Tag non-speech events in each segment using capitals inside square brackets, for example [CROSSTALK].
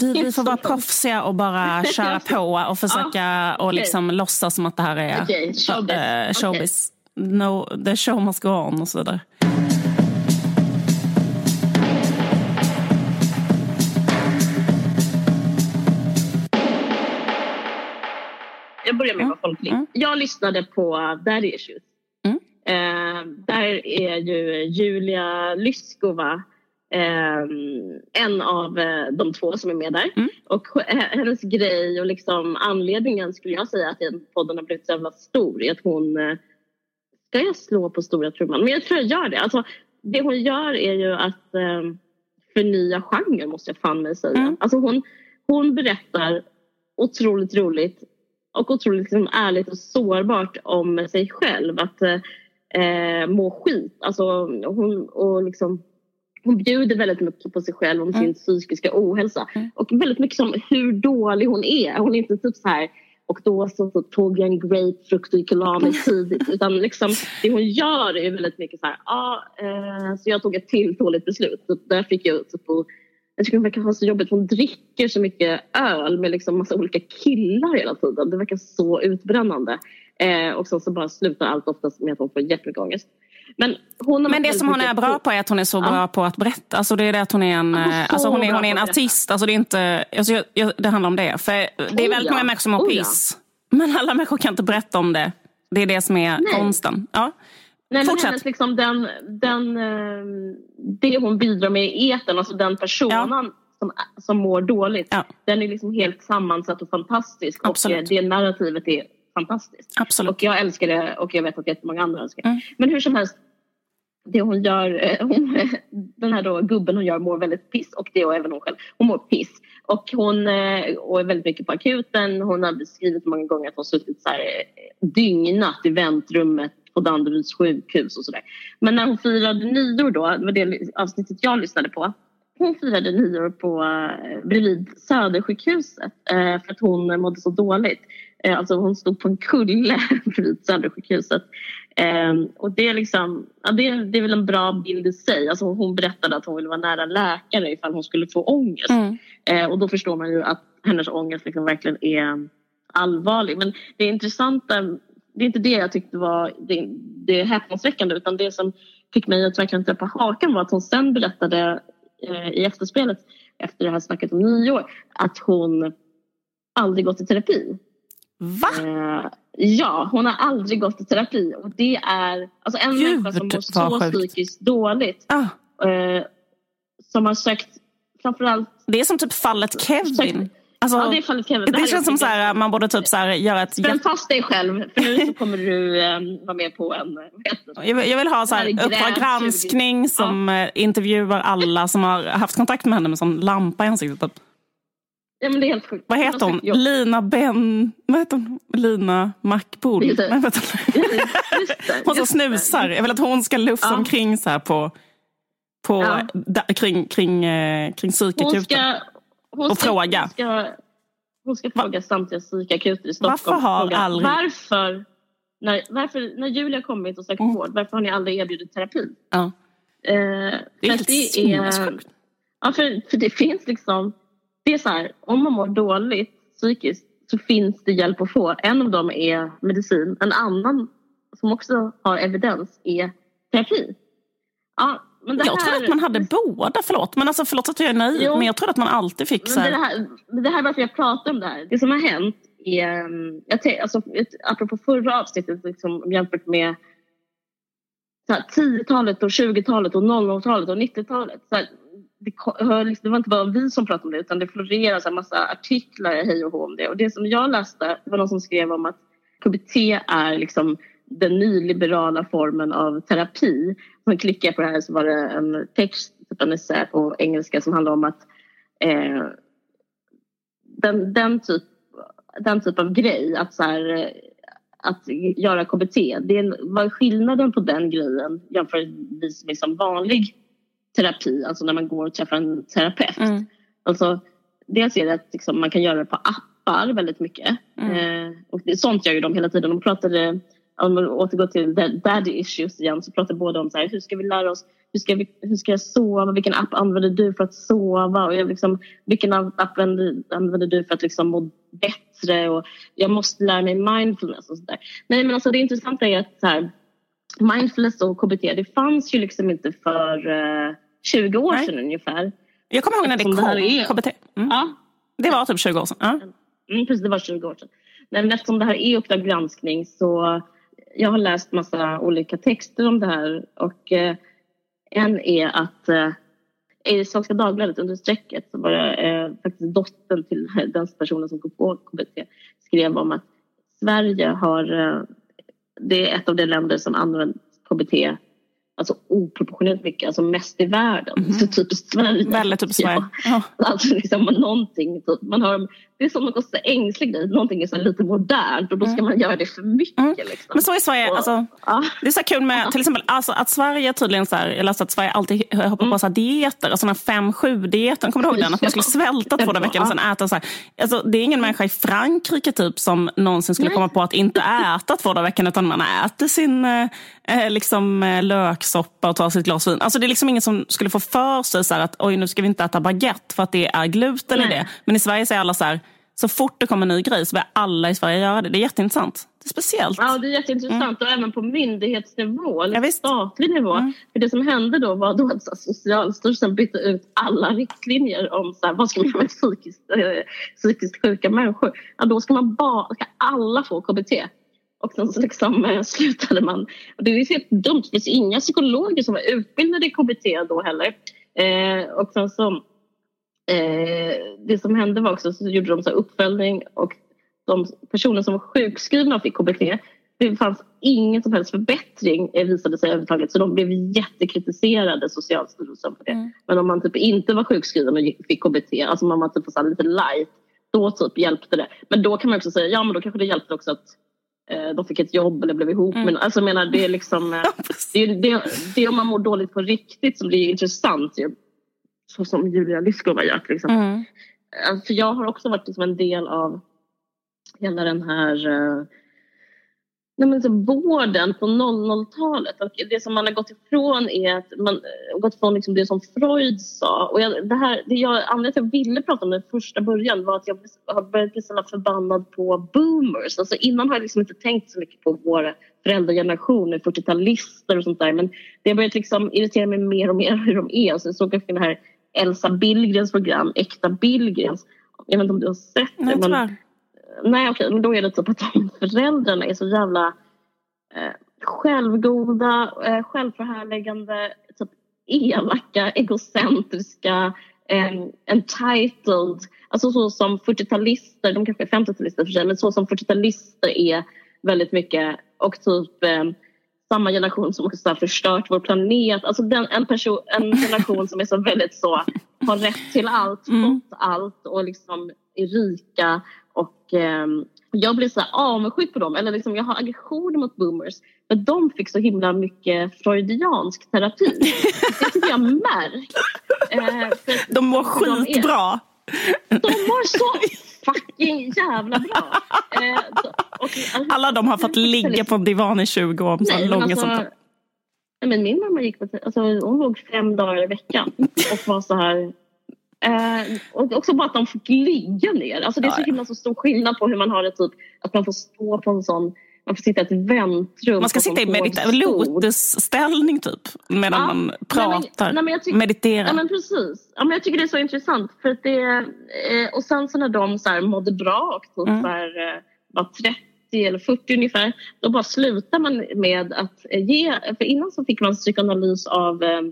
vi, vi får vara proffsiga och bara köra på och [LAUGHS] försöka och liksom låtsas som att det här är Okej, showbiz. eh, showbiz. No, the show must go on och så vidare. Jag börjar med att vara folklig. mm. Jag lyssnade på Daddy Issues. Mm. Eh, där är ju Julia Lyskova en av eh, de två som är med där. Mm. Och h- hennes grej och liksom anledningen skulle jag säga att den podden har blivit så jävla stor är att hon eh, Ska jag slå på stora trumman? Men jag tror jag gör det. Alltså, det hon gör är ju att eh, förnya genren måste jag fan mig säga. Mm. Alltså hon, hon berättar otroligt roligt och otroligt liksom ärligt och sårbart om sig själv. Att eh, må skit. Alltså, hon, och liksom, hon bjuder väldigt mycket på sig själv om sin Mm. psykiska ohälsa. Mm. Och väldigt mycket som hur dålig hon är. Hon är inte typ så här och då så, så tog jag en grapefrukt och gick och la mig [LAUGHS] tidigt. Utan liksom, det hon gör är väldigt mycket så här, ah, eh, så jag tog ett till dåligt beslut. Så där fick jag typ och, jag tycker det verkar ha så jobbigt. Hon dricker så mycket öl med liksom massa olika killar hela tiden. Det verkar så utbrännande. Eh, och sen så bara slutar allt oftast med att hon får jättemycket ångest. Men, har Men det som hon är bra på är att hon är så Ja. bra på att berätta. Alltså det är det att hon är en, Ja, eh, så alltså hon är, hon är en artist. Alltså det, är inte, alltså jag, jag, det handlar om det. För det är Oh väldigt ja. många människor som mår Oh piss. Men alla människor kan inte berätta om det. Det är det som är Nej. konsten. Ja. Nej, Fortsätt. hennes, liksom, den, den, eh, det hon bidrar med i etern, alltså den personen som, som mår dåligt, den är liksom helt sammansatt och fantastisk. Absolut. Och eh, det narrativet är fantastiskt. Absolut. Och jag älskar det och jag vet att jättemånga andra älskar det. Mm. Men hur som helst, det hon gör, eh, hon, [LAUGHS] den här då, gubben hon gör mår väldigt piss och det och även hon själv. Hon mår piss. Och hon eh, och är väldigt mycket på akuten. Hon har beskrivit många gånger att hon suttit så här, eh, dygnat i väntrummet på Danderyds sjukhus och sådär. Men när hon firade nyår då, det var det avsnittet jag lyssnade på. Hon firade nyår på, bredvid Södersjukhuset för att hon mådde så dåligt. Alltså hon stod på en kulle [LAUGHS] bredvid Södersjukhuset. Eh, och det är, liksom, ja, det, det är väl en bra bild i sig. Alltså hon berättade att hon ville vara nära läkare ifall hon skulle få ångest. Mm. Eh, och då förstår man ju att hennes ångest liksom verkligen är allvarlig. Men det intressanta, det är inte det jag tyckte var det, det häpnadsväckande utan det som fick mig att verkligen träffa hakan var att hon sen berättade eh, i efterspelet efter det här snacket om nyår att hon aldrig gått i terapi. Va? Eh, ja, hon har aldrig gått i terapi och det är alltså en Gud, människa som mår så sjukt. psykiskt dåligt Ah, eh, som har sökt framförallt det är som typ fallet Kevin. Alltså, Ja, det är fallet Kevin. det här känns som så här, man borde typ så här göra ett... Spänn fast dig själv för nu så [LAUGHS] kommer du um, vara med på en... det? Jag vill, jag vill ha så här, Det här är Uppdrag granskning som eh, intervjuar alla som har haft kontakt med henne med sån lampa i ansiktet. Typ. Ja, men det är helt sjukt. Vad heter hon? Lina Ben... Vad heter hon? Lina? Just det. Nej, det, Hon som snusar. Jag vill att hon ska lufsa Ja. omkring så här på, på, Ja. da, kring, kring, eh, kring Hon psykakuten. ska... Hon Och ska, fråga. Hon ska, hon ska fråga samtliga psykakuter i Varför Stockholm. har fråga, aldrig- Varför, när, varför, när Julia kommit och sökt Mm. vård, varför har ni aldrig erbjudit terapi? Ja. Eh, Det är helt sinnessjukt. Ja, för, för det finns liksom... Det är så här, om man mår dåligt psykiskt så finns det hjälp att få. En av dem är medicin. En annan som också har evidens är terapi. Ja, men det Jag här, trodde att man hade båda. Förlåt, men alltså, förlåt att jag är naiv. Jo. Men jag trodde att man alltid fick så Men det, här, här, det här är varför jag pratar om det här. Det som har hänt är, um, jag alltså, apropå förra avsnittet liksom, jämfört med så här, 10-talet och 20-talet och 00-talet och 90-talet. Det, liksom, det var inte bara vi som pratade om det utan det florerade en massa artiklar hej och hå om det. Och det som jag läste var någon som skrev om att KBT är liksom den nyliberala formen av terapi. Sen klickade jag på det här så var det en text, typ en essä på engelska som handlar om att eh, den, den, typ, den typ av grej, att, så här, eh, att göra KBT, det är, vad är skillnaden på den grejen jämfört med som vanlig terapi, alltså när man går och träffar en terapeut. Mm. Alltså, dels är det att liksom, man kan göra det på appar väldigt mycket. Mm. Eh, och det, sånt gör ju de hela tiden. De pratade om man återgår till daddy issues igen så pratar båda om så här, hur ska vi lära oss hur ska, vi, hur ska jag sova? Vilken app använder du för att sova? Och jag liksom, vilken app använder, du för att liksom må bättre? Och jag måste lära mig mindfulness och sådär. Nej men alltså det intressanta är att så här, mindfulness och KBT det fanns ju liksom inte för uh, 20 år Nej. sedan ungefär. Jag kommer ihåg när det kom, det KBT. Mm. Ja. Det var typ 20 år sedan. Ja. Mm, precis, det var 20 år sedan. Men eftersom det här är Uppdrag granskning så jag har läst massa olika texter om det här och eh, en är att eh, i Svenska Dagbladet under strecket så var det eh, faktiskt dottern till [LAUGHS] den personen som kom på KBT skrev om att Sverige har, eh, det är ett av de länder som använder KBT alltså oproportionerligt mycket, alltså mest i världen. Mm. Så typiskt Sverige. Väldigt typiskt Sverige. Ja. Alltså liksom någonting, typ, man har, det är som något så ängslig grej, någonting är så lite modernt och då ska mm. man göra det för mycket. Mm. Liksom. Men så är Sverige, och, alltså, ja. det är så kul med till exempel alltså, att Sverige tydligen så här, jag läste att Sverige alltid hoppar mm. på så här dieter, alltså den 5-7-dieten, kommer du ihåg den? Att man skulle svälta två dagar veckan och sen äta så här. Alltså, det är ingen människa i Frankrike typ som någonsin skulle Nej. komma på att inte äta två dagar veckan utan man äter sin eh, eh liksom, eh, löksoppa och tar sitt glas vin. Alltså, det är liksom ingen som skulle få för sig så att oj nu ska vi inte äta baguette för att det är gluten Nej. i det. Men i Sverige säger alla så här så fort det kommer en ny grej så börjar alla i Sverige göra det. Det är jätteintressant. Det är speciellt. Ja, det är jätteintressant. Mm. Och även på myndighetsnivå, eller ja, statlig nivå. Mm. För det som hände då var då att Socialstyrelsen bytte ut alla riktlinjer om så här, vad ska man göra med psykiskt, äh, psykiskt sjuka människor. Ja, då ska, man bara, ska alla få KBT. Och sen så liksom, äh, slutade man. Och det är helt dumt. Det finns inga psykologer som var utbildade i KBT då heller. Eh, och sen så det som hände var också så gjorde de så uppföljning och de personer som var sjukskrivna och fick KBT det fanns ingen som helst förbättring eh, visade sig överhuvudtaget så de blev jättekritiserade Socialstyrelsen för det. Mm. Men om man typ inte var sjukskriven och fick KBT, alltså om man var typ så lite light, då typ hjälpte det. Men då kan man också säga, ja men då kanske det hjälpte också att eh, de fick ett jobb eller blev ihop. Mm. Men alltså jag menar det är liksom, [LAUGHS] eh, det, är, det, det är om man mår dåligt på riktigt som blir intressant ju så som Julia Lyskova gör till exempel. Mm. Eh, för jag har också varit liksom en del av hela den här uh, nej men så vården på 00-talet. Och det som man har gått ifrån är att man gått ifrån liksom det som Freud sa. Och jag, det här, det jag, anledningen till att jag ville prata om det första början var att jag har börjat bli så förbannad på boomers. Alltså innan har jag liksom inte tänkt så mycket på vår föräldrageneration, 40-talister och sånt där. Men det har börjat liksom irritera mig mer och mer hur de är. Så såg jag den här Elsa Billgrens program, Äkta Billgrens. Jag vet inte om du har sett det? Nej, men, nej okej, men då är det typ att de [LAUGHS] föräldrarna är så jävla eh, självgoda, eh, självförhärligande, typ elaka, egocentriska, eh, entitled. Alltså så som 40-talister, de kanske är 50-talister för sig, men så som 40-talister är väldigt mycket och typ eh, samma generation som också har förstört vår planet. Alltså den, en, person, en [LAUGHS] generation som är så väldigt så, har rätt till allt, mm. fått allt och liksom är rika. Och eh, jag blir så avundsjuk på dem, eller liksom jag har aggression mot boomers. För de fick så himla mycket freudiansk terapi. Det tycker jag märkt. [LAUGHS] Eh, de mår skitbra. De mår så [LAUGHS] fucking jävla bra. Eh, och, alltså, Alla de har fått ligga på divan i 20 år. Så nej, långa alltså, samtal. men min mamma gick på, alltså, hon låg fem dagar i veckan och var så här Eh, och också bara att de fick ligga ner. Alltså det är så himla så stor skillnad på hur man har det typ att man får stå på en sån man får sitta i ett väntrum. Man ska sitta i medita- lotusställning typ medan ja, man pratar, nej, men, nej, men mediterar. Ja men precis. Ja, men jag tycker det är så intressant. För att det, eh, och sen så när de så här mådde bra och typ mm. så här, eh, var 30 eller 40 ungefär, då bara slutar man med att ge, för innan så fick man psykoanalys av eh,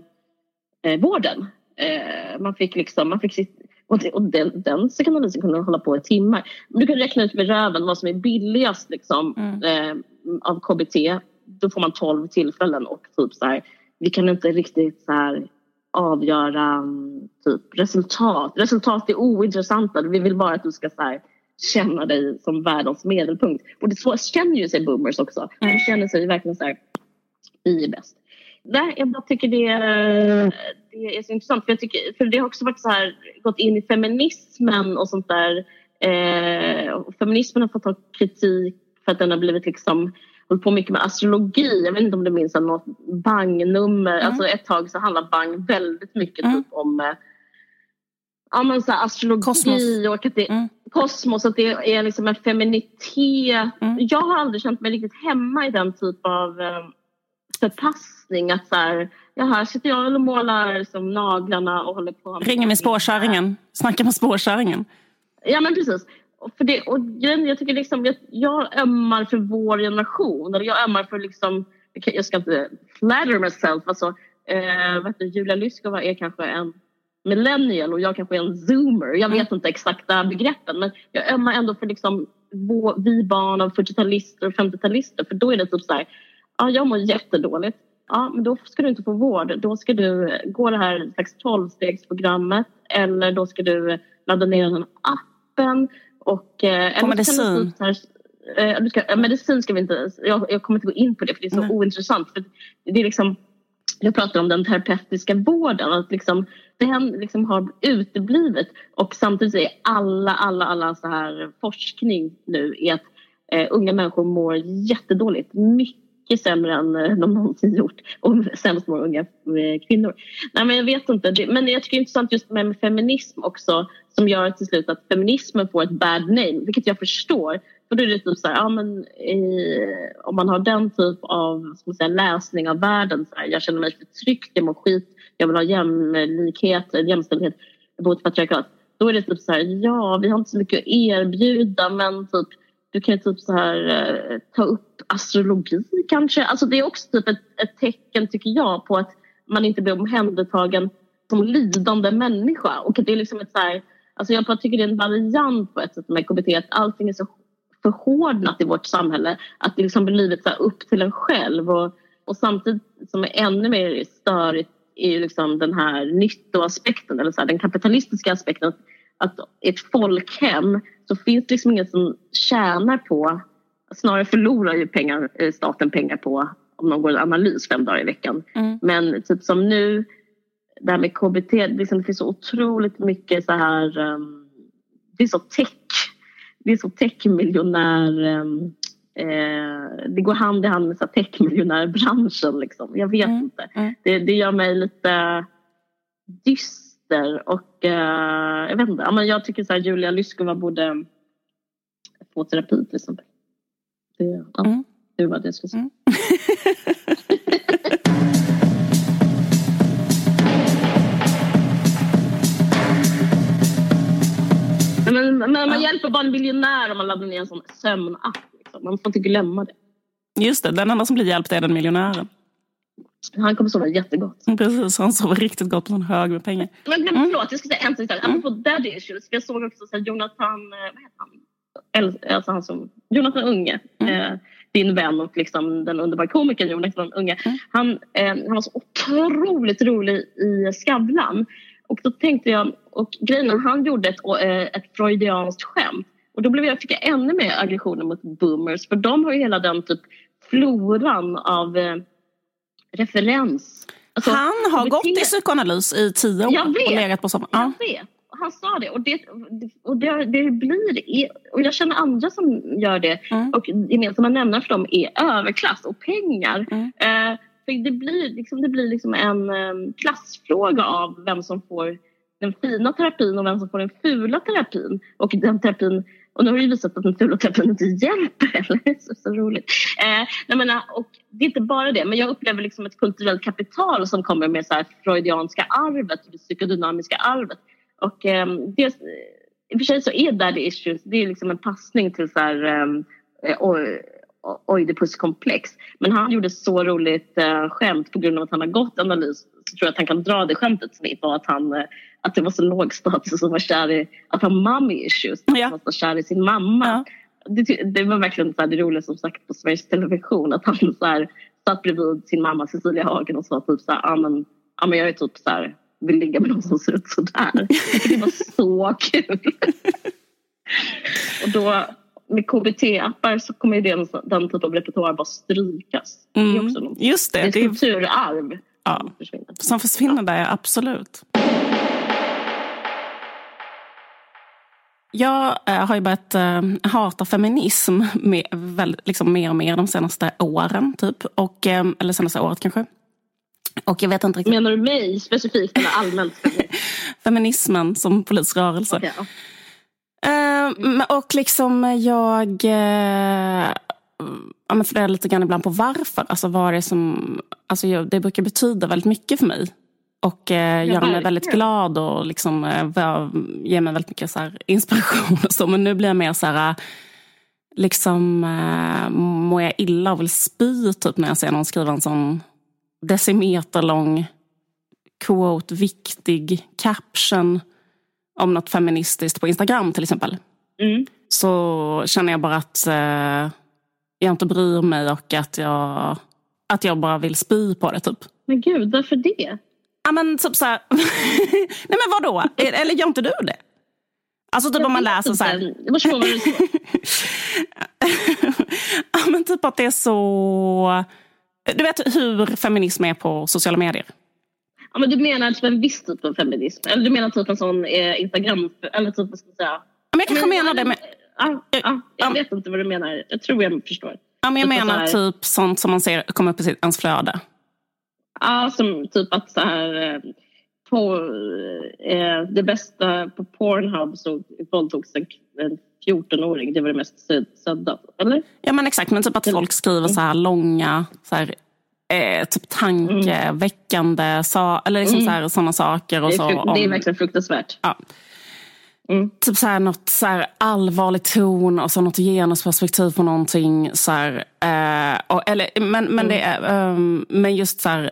eh vården. Eh, man fick liksom, man fick sitt, och, det, och den, den psykoanalysen kunde hålla på i timmar. Du kan räkna ut med röven vad som är billigast liksom, mm. eh, av KBT. Då får man 12 tillfällen och typ så här, vi kan inte riktigt så här, avgöra mm, typ, resultat. Resultat är ointressanta. Vi vill bara att du ska så här, känna dig som världens medelpunkt. Och det så känner ju sig boomers också. De mm. känner sig verkligen så här, vi är bäst. Nej, jag bara tycker det, det är så intressant. För, jag tycker, för det har också varit så här, gått in i feminismen och sånt där. Eh, och feminismen har fått ta kritik för att den har blivit liksom hållit på mycket med astrologi. Jag vet inte om du minns något Bang-nummer. Mm. Alltså ett tag så handlar Bang väldigt mycket mm. typ om eh, ja, men så astrologi kosmos. och att det, mm. kosmos. Att det är liksom en feminitet. Mm. Jag har aldrig känt mig riktigt hemma i den typ av eh, förpassning. Att så här, ja, här sitter jag och målar som naglarna och håller på. Ringer med spårkärringen. Snackar med spårkärringen. Ja men precis. För det, och jag tycker liksom, jag, jag ömmar för vår generation. Eller jag ömmar för liksom, jag ska inte flatter myself. Alltså, eh, vet du, Julia Lyskova är kanske en millennial och jag kanske är en zoomer. Jag vet inte exakta begreppen men jag ömmar ändå för liksom vår, vi barn av 40-talister och 50-talister för då är det typ så här, ja jag mår jättedåligt. Ja, men då ska du inte få vård. Då ska du gå det här slags 12-stegsprogrammet eller då ska du ladda ner den appen och... Eh, På medicin? Här, eh, ska, medicin ska vi inte... Jag, jag kommer inte gå in på det för det är så Nej. ointressant. För det är liksom, jag pratar om den terapeutiska vården. Att liksom, den liksom har uteblivit och samtidigt är alla, alla, alla så här forskning nu är att eh, unga människor mår jättedåligt. Mycket mycket sämre än eh, de någonsin gjort. Och sämst mår unga eh, kvinnor. Nej, men jag vet inte. Men jag tycker det är intressant just med, feminism också som gör till slut att feminismen får ett bad name, vilket jag förstår. För då är det typ så här, ja, men, eh, om man har den typ av ska man säga, läsning av världen, så här, jag känner mig förtryckt, jag mår skit, jag vill ha jämlikhet, jämställdhet mot patriarkat. Då är det typ så här, ja vi har inte så mycket att erbjuda men typ du kan typ så här eh, ta upp astrologi kanske. Alltså det är också typ ett, ett tecken tycker jag på att man inte blir omhändertagen som lidande människa och det är liksom ett så här, alltså jag bara tycker det är en variant på ett sätt med KBT att allting är så förhårdnat i vårt samhälle att det liksom blivit så upp till en själv och, och samtidigt som är ännu mer störigt är ju liksom den här nyttoaspekten, eller så här, den kapitalistiska aspekten. Att ett folkhem så finns det liksom ingen som tjänar på, snarare förlorar ju pengar, eh, staten pengar på om någon går en analys fem dagar i veckan. Mm. Men typ som nu, det här med KBT, liksom, det finns så otroligt mycket så här, um, det är så tech, det är så techmiljonär um, eh, det går hand i hand med techmiljonärbranschen. Liksom. Jag vet mm. inte. Mm. Det, det gör mig lite dyster och eh, jag vet inte. Ja, jag tycker så här, Julia Lyskova borde få terapi till exempel. Det, ja, mm. det var det jag skulle säga. Mm. [LAUGHS] Men, men, man hjälper bara en miljonär om man laddar ner en sån sömnapp. Man får inte glömma det. Just det, den enda som blir hjälpt är den miljonären. Han kommer sova jättegott. Precis, han sover riktigt gott på en hög med pengar. Men, men mm. förlåt, jag ska säga en sak. Mm. Apropå daddy issues. Jag såg också så Jonathan, eh, vad heter han? Alltså han som, Jonathan Unge. Mm. Eh, din vän och liksom den underbara komikern Jonathan Unge. Mm. Han, eh, han var så otroligt rolig i Skavlan. Och då tänkte jag, och grejen han gjorde ett, eh, ett freudianskt skämt och då blev jag, fick jag ännu mer aggressioner mot boomers för de har ju hela den typ floran av eh, referens. Alltså, han har gått i psykoanalys i tio år jag vet, och legat på sommaren. Jag vet. Han sa det och, det, och det, det blir och jag känner andra som gör det mm. och gemensamma nämnare för dem är överklass och pengar. Mm. Eh, för det blir, liksom, det blir liksom en um, klassfråga av vem som får den fina terapin och vem som får den fula terapin. Och den terapin och nu har det visat att den inte hjälper. Det är [LAUGHS] så, så roligt. Eh, jag menar, eh, och det är inte bara det, men jag upplever liksom ett kulturellt kapital som kommer med så här freudianska arvet, det psykodynamiska arvet. Och eh, dels, i och för sig så är daddy issues, det är liksom en passning till så här, ehm, eh, Oidipus-komplex. Men han gjorde så roligt eh, skämt på grund av att han har gått analys. Så tror jag att han kan dra det skämtet som var att, han, eh, att det var så låg status att vara kär i, att ha mommy issues. Ja. Att vara kär i sin mamma. Ja. Det, det, var verkligen så här, det roliga som sagt på Sveriges Television att han så här, satt bredvid sin mamma Cecilia Hagen och sa typ så här, ah, men, ah, men jag är typ så här, vill ligga med någon som ser ut sådär. Det var så kul. [LAUGHS] och då med KBT-appar så kommer den, den typen av repertoar bara strykas. Mm. Det är också något. Just det. Det är ett kulturarv ja. som försvinner. Som försvinner där, absolut. Jag äh, har ju börjat äh, hata feminism med, väl, liksom mer och mer de senaste åren. Typ. Och, äh, eller senaste året kanske. Och jag vet inte riktigt. Menar du mig specifikt eller allmänt? [LAUGHS] Feminismen som politisk rörelse. Okay, ja. Mm. Och liksom jag ja, men funderar lite grann ibland på varför. Alltså vad det som, alltså jag, det brukar betyda väldigt mycket för mig. Och eh, göra mig väldigt glad och liksom, eh, ge mig väldigt mycket så här, inspiration. Och så. Men nu blir jag mer så här, liksom, eh, mår jag illa och vill spy typ, när jag ser någon skriva en sån decimeterlång quote, viktig caption om något feministiskt på Instagram till exempel. Mm. Så känner jag bara att eh, jag inte bryr mig och att jag, att jag bara vill spy på det typ. Men gud, varför det? Ja men typ såhär, [LAUGHS] nej men vadå? Eller gör inte du det? Alltså typ jag om man läser så här. Jag förstår vad du [LAUGHS] Ja men typ att det är så... Du vet hur feminism är på sociala medier? Ja men du menar typ en viss typ av feminism? Eller du menar typ en sån eh, Instagram... Eller typ vad ska jag säga? Ja, men jag kanske men, menar det med... Ja, ja, jag vet inte vad du menar. Jag tror jag förstår. Ja, men jag typ menar typ sånt som man ser komma upp i ens flöde. Ja, som typ att så här eh, på eh, det bästa på Pornhub så våldtogs en, en 14-åring. Det var det mest sedda, eller? Ja men exakt, men typ att folk skriver så här långa så här, eh, typ tankeväckande mm. sa, eller liksom mm. så här, sådana saker. Och det, är, så, om, det är verkligen fruktansvärt. Ja. Mm. Typ så här, något så här allvarlig ton och så något genusperspektiv på någonting. Så här, eh, och, eller, men, men, mm. det är, um, men just så här,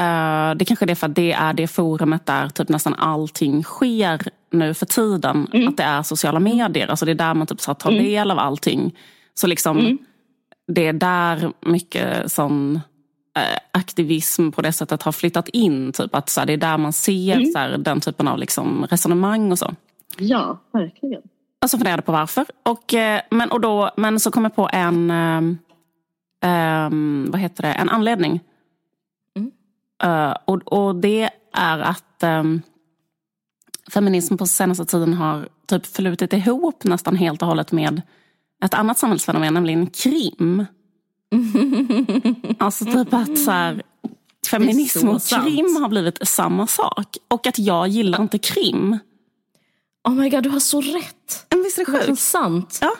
uh, det kanske är det för att det är det forumet där typ nästan allting sker nu för tiden. Mm. Att det är sociala medier. Alltså det är där man typ så tar mm. del av allting. Så liksom, mm. det är där mycket sån aktivism på det sättet har flyttat in. Typ att så här, det är där man ser mm. så här, den typen av liksom, resonemang och så. Ja, verkligen. Och så funderade på varför. Och, eh, men, och då, men så kom jag på en, um, vad heter det, en anledning. Mm. Uh, och, och det är att um, feminism på senaste tiden har typ flutit ihop nästan helt och hållet med ett annat samhällsfenomen, nämligen krim. [LAUGHS] alltså typ att så här, feminism och krim har blivit samma sak. Och att jag gillar inte krim. Oh my god, du har så rätt. Men visst är det sjukt? sant. Ja.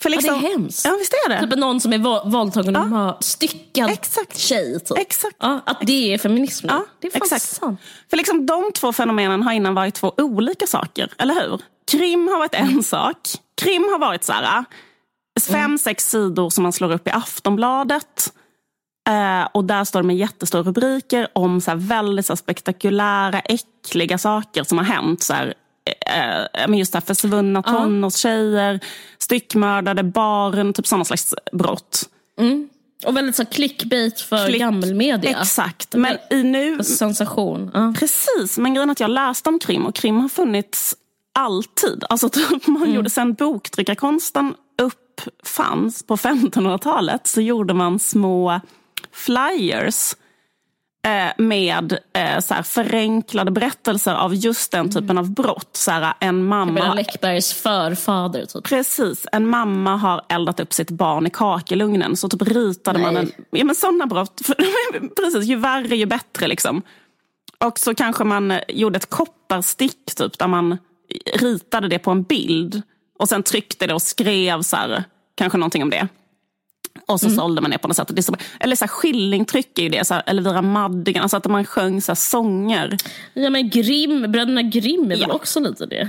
För liksom, ja, det är liksom- hemskt. Ja, visst är det. Typ någon som är våldtagen och har styckad Exakt. tjej. Typ. Exakt. Ja, att det är feminism. Ja, det är fan Exakt. sant. För liksom, de två fenomenen har innan varit två olika saker, eller hur? Krim har varit en sak. Krim har varit så här, fem, mm. sex sidor som man slår upp i Aftonbladet. Uh, och där står det med jättestora rubriker om så väldigt så spektakulära, äckliga saker som har hänt. Så här, eh, just det här försvunna tonårstjejer, styckmördade barn, typ sådana slags brott. Mm. Och väldigt så clickbait för Klick, gammelmedia. Exakt. Men i nu... Sensation. Ja. Precis, men grejen är att jag läste om krim och krim har funnits alltid. Alltså typ [LAUGHS] man mm. gjorde sen boktryckarkonsten uppfanns på [LAUGHS] 1500-talet så gjorde man små flyers Eh, med eh, så här, förenklade berättelser av just den typen av brott. Så här, en mamma... Läckbergs förfader. Typ. Precis. En mamma har eldat upp sitt barn i kakelugnen. Så typ ritade Nej. man en... Ja men sådana brott. [LAUGHS] Precis, ju värre ju bättre liksom. Och så kanske man gjorde ett kopparstick typ där man ritade det på en bild. Och sen tryckte det och skrev så här, kanske någonting om det. Och så mm. sålde man det på något sätt. Det så, eller så här, skillingtryck är ju det, så här, Elvira Madigan, alltså att man sjöng så här, sånger. Ja men Grimm, bröderna Grimm är ja. väl också lite det?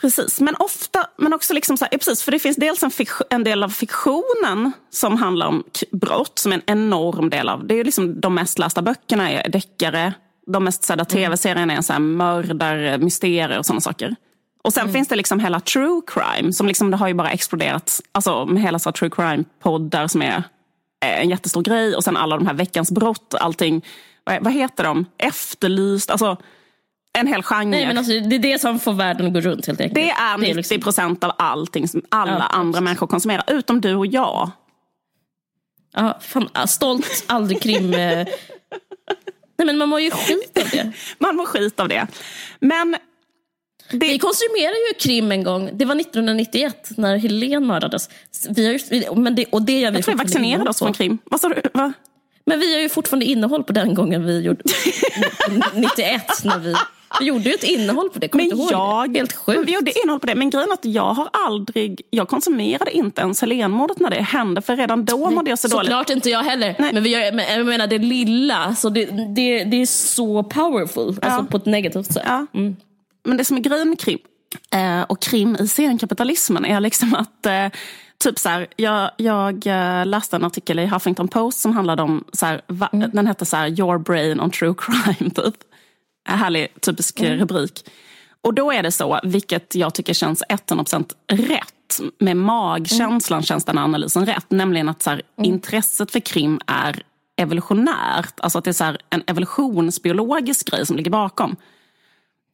Precis, men ofta, men också liksom så här, precis, för det finns dels en, en, del av fiktionen som handlar om brott, som är en enorm del av, det är liksom de mest lästa böckerna är deckare, de mest sedda mm. tv-serierna är så här mördar, mysterier och sådana saker. Och sen mm. finns det liksom hela true crime som liksom, det har ju bara exploderat. Alltså med hela så true crime-poddar som är eh, en jättestor grej. Och sen alla de här veckans brott, allting. Vad, vad heter de? Efterlyst. Alltså en hel genre. Nej, men alltså, det är det som får världen att gå runt helt enkelt. Det är 90 liksom- procent av allting som alla ja, andra människor konsumerar. Utom du och jag. Ja, fan, stolt, aldrig krim. Eh. [LAUGHS] Nej men man mår ju skit av det. Man mår skit av det. Men det, Vi konsumerade ju krim en gång. Det var 1991 när Helene mördades. Vi har ju, men det, och det gör vi jag tror fortfarande vaccinerade oss från krim. Vad sa du? Va? Men vi har ju fortfarande innehåll på den gången vi gjorde [LAUGHS] 91 när vi, vi gjorde ju ett innehåll på det. Kommer Men inte jag, det? Helt sjukt. Vi gjorde innehåll på det. Men grejen är att jag har aldrig, jag konsumerade inte ens Helenmordet när det hände. För redan då mådde jag så dåligt. Såklart inte jag heller. Nej. Men, vi gör, men jag menar det lilla, så det, det, det är så powerful. Alltså på ett negativt sätt. Ja. Men det som är grejen med krim eh, och krim i senkapitalismen är liksom att eh, Typ så här, jag, jag eh, läste en artikel i Huffington Post som handlade om, så här, va, den hette så här, Your brain on true crime. [LAUGHS] Typ. En härlig typisk rubrik. Och då är det så, vilket jag tycker känns 100% rätt. Med magkänslan känns den analysen rätt. Nämligen att så här, intresset för krim är evolutionärt. Alltså att det är så en evolutionsbiologisk grej som ligger bakom.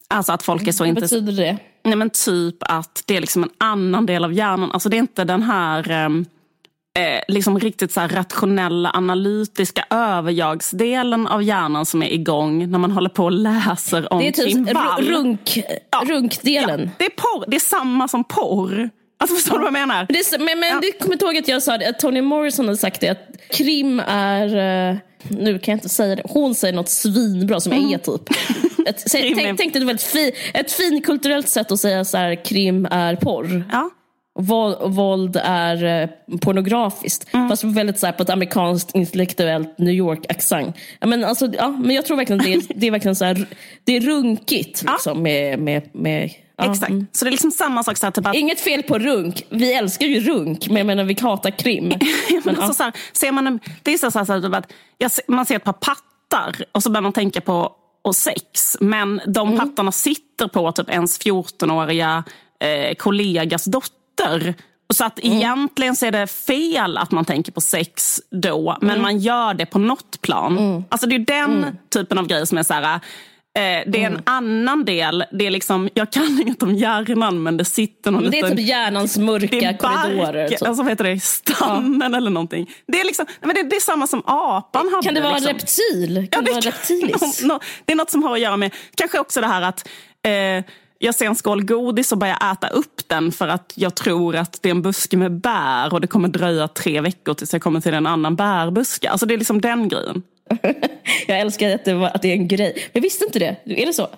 Alltså att folk är så Vad betyder det? Nej men typ att det är liksom en annan del av hjärnan. Alltså det är inte den här ehm, eh, liksom riktigt så rationella, analytiska överjagsdelen av hjärnan som är igång när man håller på och läser om Det är typ runk, runkdelen. Det är porr. Det är samma som porr. Alltså förstår du vad jag menar? Men Det är, men men du kommer inte ihåg att jag sa det, att Toni Morrison hade sagt det, att krim är, eh, nu kan jag inte säga det, hon säger något svinbra som är typ. [LAUGHS] Ett, säg, Krim är- tänk, tänk dig ett väldigt fi, ett finkulturellt sätt att säga så här, krim är porr. Ja. Våld, är eh, pornografiskt. Fast väldigt så här, på ett amerikanskt intellektuellt New York-accent. Ja, men, alltså, ja, men jag tror verkligen det är, det är verkligen så här, det är runkigt. Liksom, med, med, med, ja, Exakt. mm. Så det är liksom samma sak. Så här, typ att, Inget fel på runk. Vi älskar ju runk, men jag menar vi hatar krim. [LAUGHS] men Men, alltså, ja. så här, ser man, en- det är så, så här, så här, typ att jag, man ser ett par pattar och så börjar man tänka på och sex. Men de Mm. pattarna sitter på typ ens 14-åriga eh, kollegas dotter. Så att Mm. egentligen så är det fel att man tänker på sex då, men Mm. man gör det på något plan. Alltså det är den typen av grej som är så här... Eh, det är en Mm. annan del. Det är liksom, jag kan [LAUGHS] inget om hjärnan men det sitter någon Men det är liten typ hjärnans mörka det korridorer. typ. alltså vad heter det, stannen eller någonting. Det är, liksom, men det, det är samma som apan hade. Kan det vara liksom. reptil? Kan det vara reptilis? [LAUGHS] nå- nå- det är något som har att göra med, kanske också det här att eh, jag ser en skål godis och börjar äta upp den för att jag tror att det är en buske med bär och det kommer dröja tre veckor tills jag kommer till en annan bärbuske. Alltså det är liksom den grejen. [LAUGHS] Jag älskar att det, var, att det är en grej. Jag visste inte det. Är det så? Eh,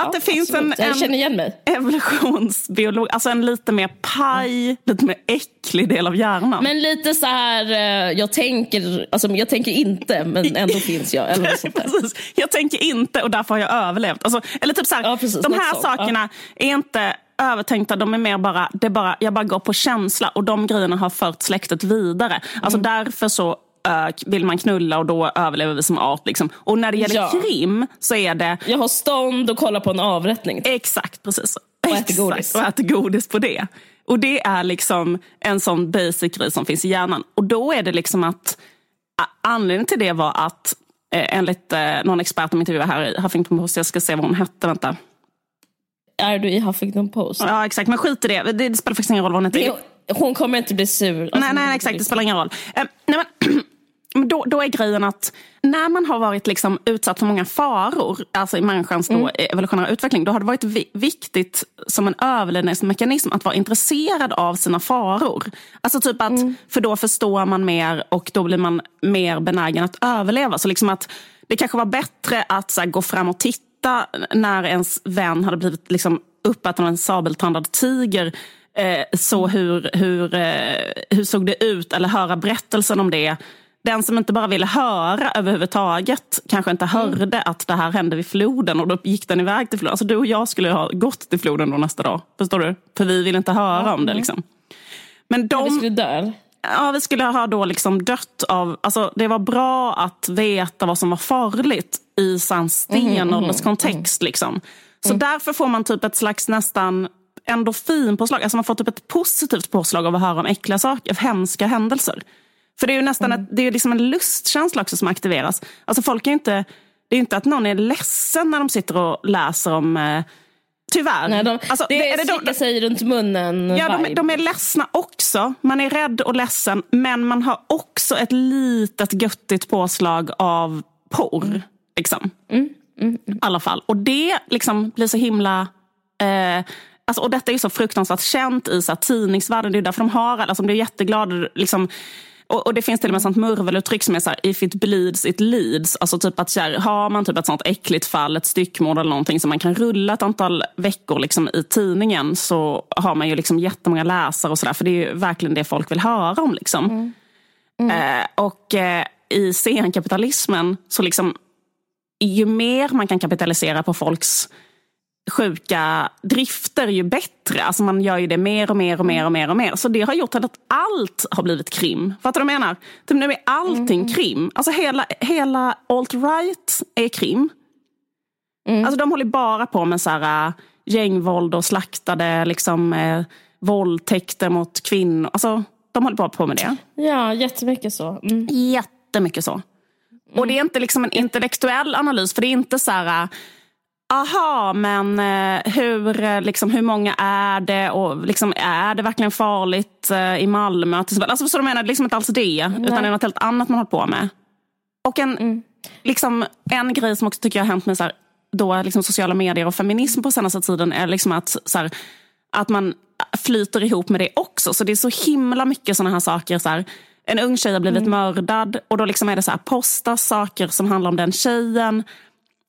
Att det finns en. Jag känner igen mig. evolutionsbiolog, alltså en lite mer paj, lite mer äcklig del av hjärnan. Men lite så här, eh, jag tänker, alltså jag tänker inte men ändå [LAUGHS] finns jag. Eller sånt precis. Jag tänker inte och därför har jag överlevt. Alltså, eller typ så här, Ja, precis, de här sakerna är inte övertänkta, de är mer bara, det är bara, jag bara går på känsla och de grejerna har fört släktet vidare. Alltså Mm. därför så äh, vill man knulla och då överlever vi som art. Liksom. Och när det gäller Ja. krim så är det Jag har stånd och kollar på en avrättning. Exakt, precis. Och äter Exakt, godis. Och äter godis på det. Och det är liksom en sån basic grej som finns i hjärnan. Och då är det liksom att anledningen till det var att eh, enligt eh, någon expert de intervjuade här i Huffington Post, jag ska se vad hon hette, vänta. Är du i Huffington Post? Ja exakt, men skit i det. Det, det spelar faktiskt ingen roll vad hon heter. Det- Hon kommer inte bli sur. Alltså, nej, nej, exakt. Det spelar ingen roll. Eh, nej, men [CLEARS THROAT] då, då är grejen att när man har varit liksom utsatt för många faror, alltså i människans då, evolutionära utveckling, då har det varit vi- viktigt som en överlevnadsmekanism att vara intresserad av sina faror. Alltså typ att, för då förstår man mer och då blir man mer benägen att överleva. Så liksom att det kanske var bättre att så här, gå fram och titta när ens vän hade blivit liksom, uppäten av en sabeltandad tiger Eh, så hur, hur, eh, hur såg det ut? Eller höra berättelsen om det. Den som inte bara ville höra överhuvudtaget kanske inte hörde att det här hände vid floden och då gick den iväg till floden. Alltså du och jag skulle ha gått till floden då nästa dag. Förstår du? För vi vill inte höra om det. Liksom. Men de, Vi skulle dö. Ja, vi skulle ha då liksom dött av... Alltså, det var bra att veta vad som var farligt i en stenålderskontext. Liksom. Så därför får man typ ett slags nästan endorfinpåslag. Alltså man får typ ett positivt påslag av att höra om äckliga saker, hemska händelser. För det är ju nästan ett, det är liksom en lustkänsla också som aktiveras. Alltså folk är ju inte, det är ju inte att någon är ledsen när de sitter och läser om... Eh, tyvärr. Nej, de, Alltså, det är de- slicka sig runt munnen Ja, de, de är ledsna också. Man är rädd och ledsen. Men man har också ett litet göttigt påslag av porr. Liksom. I alla fall. Och det liksom blir så himla Eh, alltså, och detta är ju så fruktansvärt känt i så här, tidningsvärlden. Det är därför de har alla som blir jätteglada. Liksom, och, och, det finns till och med sånt murveluttryck som är så här, if it bleeds it leads. Alltså typ att så här, har man typ ett sånt äckligt fall, ett styckmord eller någonting som man kan rulla ett antal veckor liksom, i tidningen så har man ju liksom jättemånga läsare och sådär. För det är ju verkligen det folk vill höra om. Liksom. Mm. Mm. Eh, och eh, i senkapitalismen så liksom ju mer man kan kapitalisera på folks sjuka drifter ju bättre. Alltså man gör ju det mer och mer och mer och mer och mer. Så det har gjort att allt har blivit krim. Fattar du vad jag menar? Typ nu är allting mm. krim. Alltså hela, hela alt-right är krim. Mm. Alltså de håller bara på med så här, äh, gängvåld och slaktade liksom, eh, våldtäkter mot kvinnor. Alltså, de håller bara på med det. Ja, jättemycket så. Mm. Jättemycket så. Och det är inte liksom en intellektuell analys, för det är inte så här aha, men eh, hur, eh, liksom, hur många är det och liksom, är det verkligen farligt eh, i Malmö? Alltså, så de menar, liksom inte alls det, Nej. utan det är något helt annat man har på med. Och en, mm. liksom, en grej som också tycker jag har hänt med så här, då, liksom, sociala medier och feminism på senaste tiden är liksom att, så här, att man flyter ihop med det också. Så det är så himla mycket såna här saker. Så här, en ung tjej har blivit mm. mördad och då liksom är det så här, postas saker som handlar om den tjejen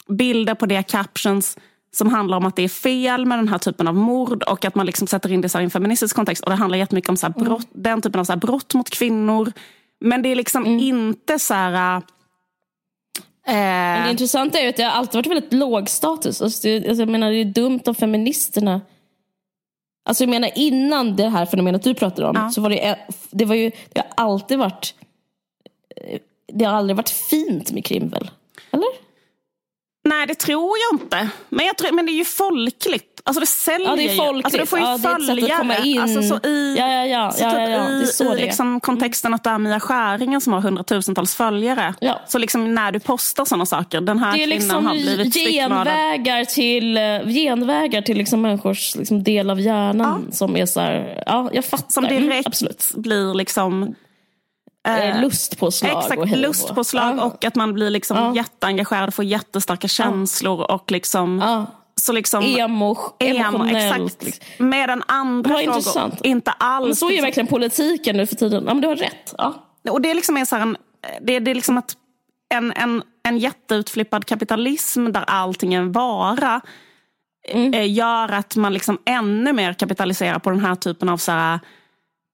bilder på det, captions som handlar om att det är fel med den här typen av mord och att man liksom sätter in det i en feministisk kontext. Och Det handlar jättemycket om så mm. brott, mm. den typen av så brott mot kvinnor. Men det är liksom mm. inte så här... Eh... Men det intressanta är ju att det har alltid varit väldigt låg status. Alltså det, alltså jag menar, det är dumt av feministerna. Alltså jag menar innan det här fenomenet du pratar om ja. så var det, det var ju, det har alltid varit det har aldrig varit fint med krim väl? Eller? Nej, det tror jag inte. Men, jag tror, men det är ju folkligt. Alltså det säljer ja, det är folkligt. Alltså det får ju ja, följare. Alltså så i, ja, ja, ja. Så ja, ja, ja. I, så i liksom kontexten att det är Mia Skäringen som har hundratusentals följare. Ja. Så liksom när du postar sådana saker. Den här är liksom har blivit genvägar till, eh, genvägar till liksom människors liksom del av hjärnan. Som är så här, ja jag fattar. Som direkt mm, blir liksom Eh, lustpåslag. Exakt, och lustpåslag ja. och att man blir liksom ja. jätteengagerad får jättestarka känslor. Och liksom, ja. så liksom, emo, emotionellt. Exakt. Liksom. Medan andra frågor intressant. inte alls... Men så är verkligen politiken nu för tiden. Ja, men du har rätt. Ja. Och det är liksom är så en, det, det är liksom att en, en, en jätteutflippad kapitalism där allting är en vara mm. Eh, gör att man liksom ännu mer kapitaliserar på den här typen av så här,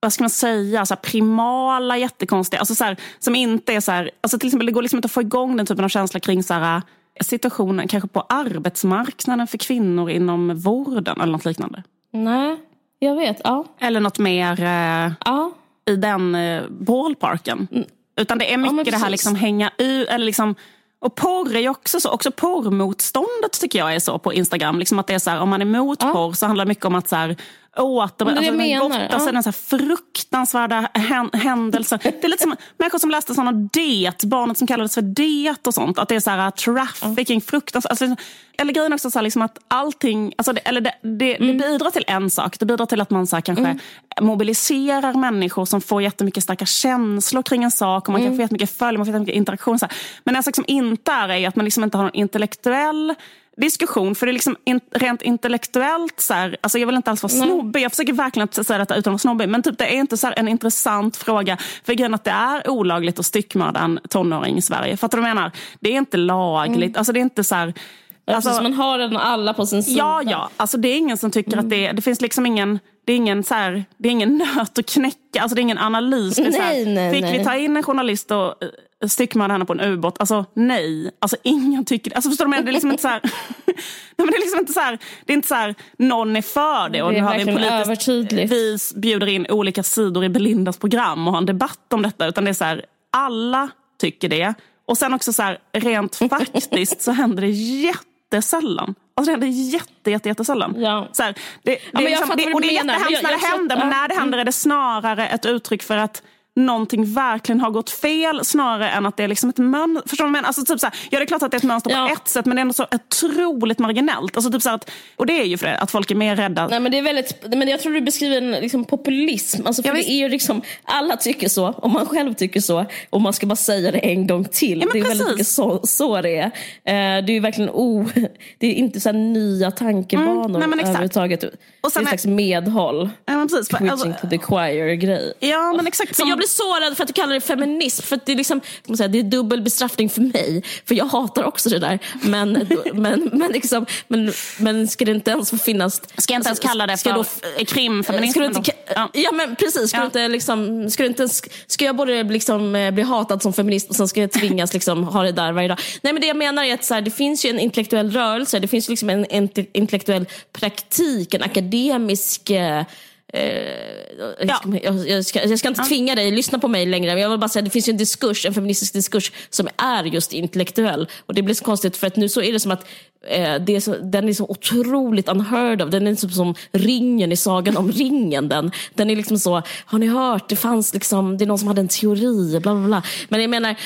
vad ska man säga, så primala, jättekonstiga, alltså så här, som inte är så här, alltså till exempel det går liksom inte att få igång den typen av känsla kring så här, situationen kanske på arbetsmarknaden för kvinnor inom vården eller något liknande. Nej, jag vet. Ja. Eller något mer eh, ja. i den eh, ballparken. Mm. Utan det är mycket ja, det här liksom hänga ut, eller liksom och porr är ju också så. Också porrmotståndet tycker jag är så på Instagram. Liksom att det är så här, om man är emot ja. porr så handlar det mycket om att så här, åter, det alltså, menar, gotta ja. sig så fruktansvärda händelser. [LAUGHS] Det är lite som människor som läste såna det, barnet som kallades för det och sånt. Att det är så här trafficking, fruktansvärt. Alltså, eller grejen också så här, liksom att allting, alltså det, eller det, det, mm. det, bidrar till en sak. Det bidrar till att man så här, kanske mm. mobiliserar människor som får jättemycket starka känslor kring en sak. Och man mm. kan få jättemycket följ, man får jättemycket interaktion. Så här. Men en sak som inte är, är att man liksom inte har någon intellektuell diskussion. För det är liksom in, rent intellektuellt, så här, alltså jag vill inte alls vara snobbig. Jag försöker verkligen inte säga detta utan att vara snobbig. Men typ, det är inte så en intressant fråga. För grejen att det är olagligt att styckmörda en tonåring i Sverige. Fattar du vad jag menar? Det är inte lagligt. Mm. Alltså, det är inte så här, Alltså, man har den alla på sin sida. Ja, ja. Alltså, det är ingen som tycker mm. att det, det finns liksom ingen det är ingen, så här, det är ingen [LAUGHS] nöt att knäcka, alltså det är ingen analys. Det är så här, nej, fick nej. vi ta in en journalist och uh, styckmörda henne på en ubåt? Alltså nej, alltså ingen tycker alltså, förstår du Det är liksom inte så här, [LAUGHS] det är liksom inte så här, det är inte så här, någon är för det och det nu har vi politiskt, vi bjuder in olika sidor i Belindas program och har en debatt om detta. Utan det är så här, alla tycker det. Och sen också så här, rent [LAUGHS] faktiskt så händer det jättesällan. Alltså det händer jätte, jätte, jättesällan. Ja. Så här, det, det, ja, liksom, det, och det är jättehemskt när det händer, men när det händer är det snarare ett uttryck för att någonting verkligen har gått fel snarare än att det är liksom ett mönster. Förstår du? Men, alltså, typ så här, ja, det är klart att det är ett mönster Ja. på ett sätt men det är ändå så otroligt marginellt. Alltså, typ så att, och det är ju för det, att folk är mer rädda. Nej, men det är väldigt, men jag tror du beskriver en liksom, populism. Alltså, för Ja, det visst. är ju liksom, alla tycker så, och man själv tycker så. Och man ska bara säga det en gång till. Ja, men det är väldigt precis. mycket så, så det är. Eh, det är ju verkligen o, det är inte så nya tankebanor Mm, nej, men exakt. överhuvudtaget. Och det är sen en är- slags medhåll. Ja, men precis, Preaching alltså, to the choir-grej. ja men exakt som... Blir sårad för att du kallar det feminism. För det, är liksom, säga, det är dubbel bestraffning för mig. För jag hatar också det där. Men, [LAUGHS] men, men, liksom, men, men ska det inte ens få finnas... Ska jag inte ens kalla det för då- eh, krimfeminism? Ska du inte, ja. Ja. men precis. Ska, Ja. inte, liksom, ska, inte, ska jag både liksom, eh, bli hatad som feminist och sen ska jag tvingas liksom, [LAUGHS] ha det där varje dag? Nej men det jag menar är att så här, det finns ju en intellektuell rörelse. Det finns liksom en, en intellektuell praktik, en akademisk eh, jag, ska, jag, ska, jag ska inte tvinga dig lyssna på mig längre, men jag vill bara säga att det finns en diskurs, en feministisk diskurs som är just intellektuell. Och det blir så konstigt för att nu så är det som att eh, det är så, den är så otroligt unheard of. Den är som, som ringen i Sagan om ringen. Den, den är liksom så, har ni hört, det fanns liksom, det är någon som hade en teori, bla bla bla. Men jag menar,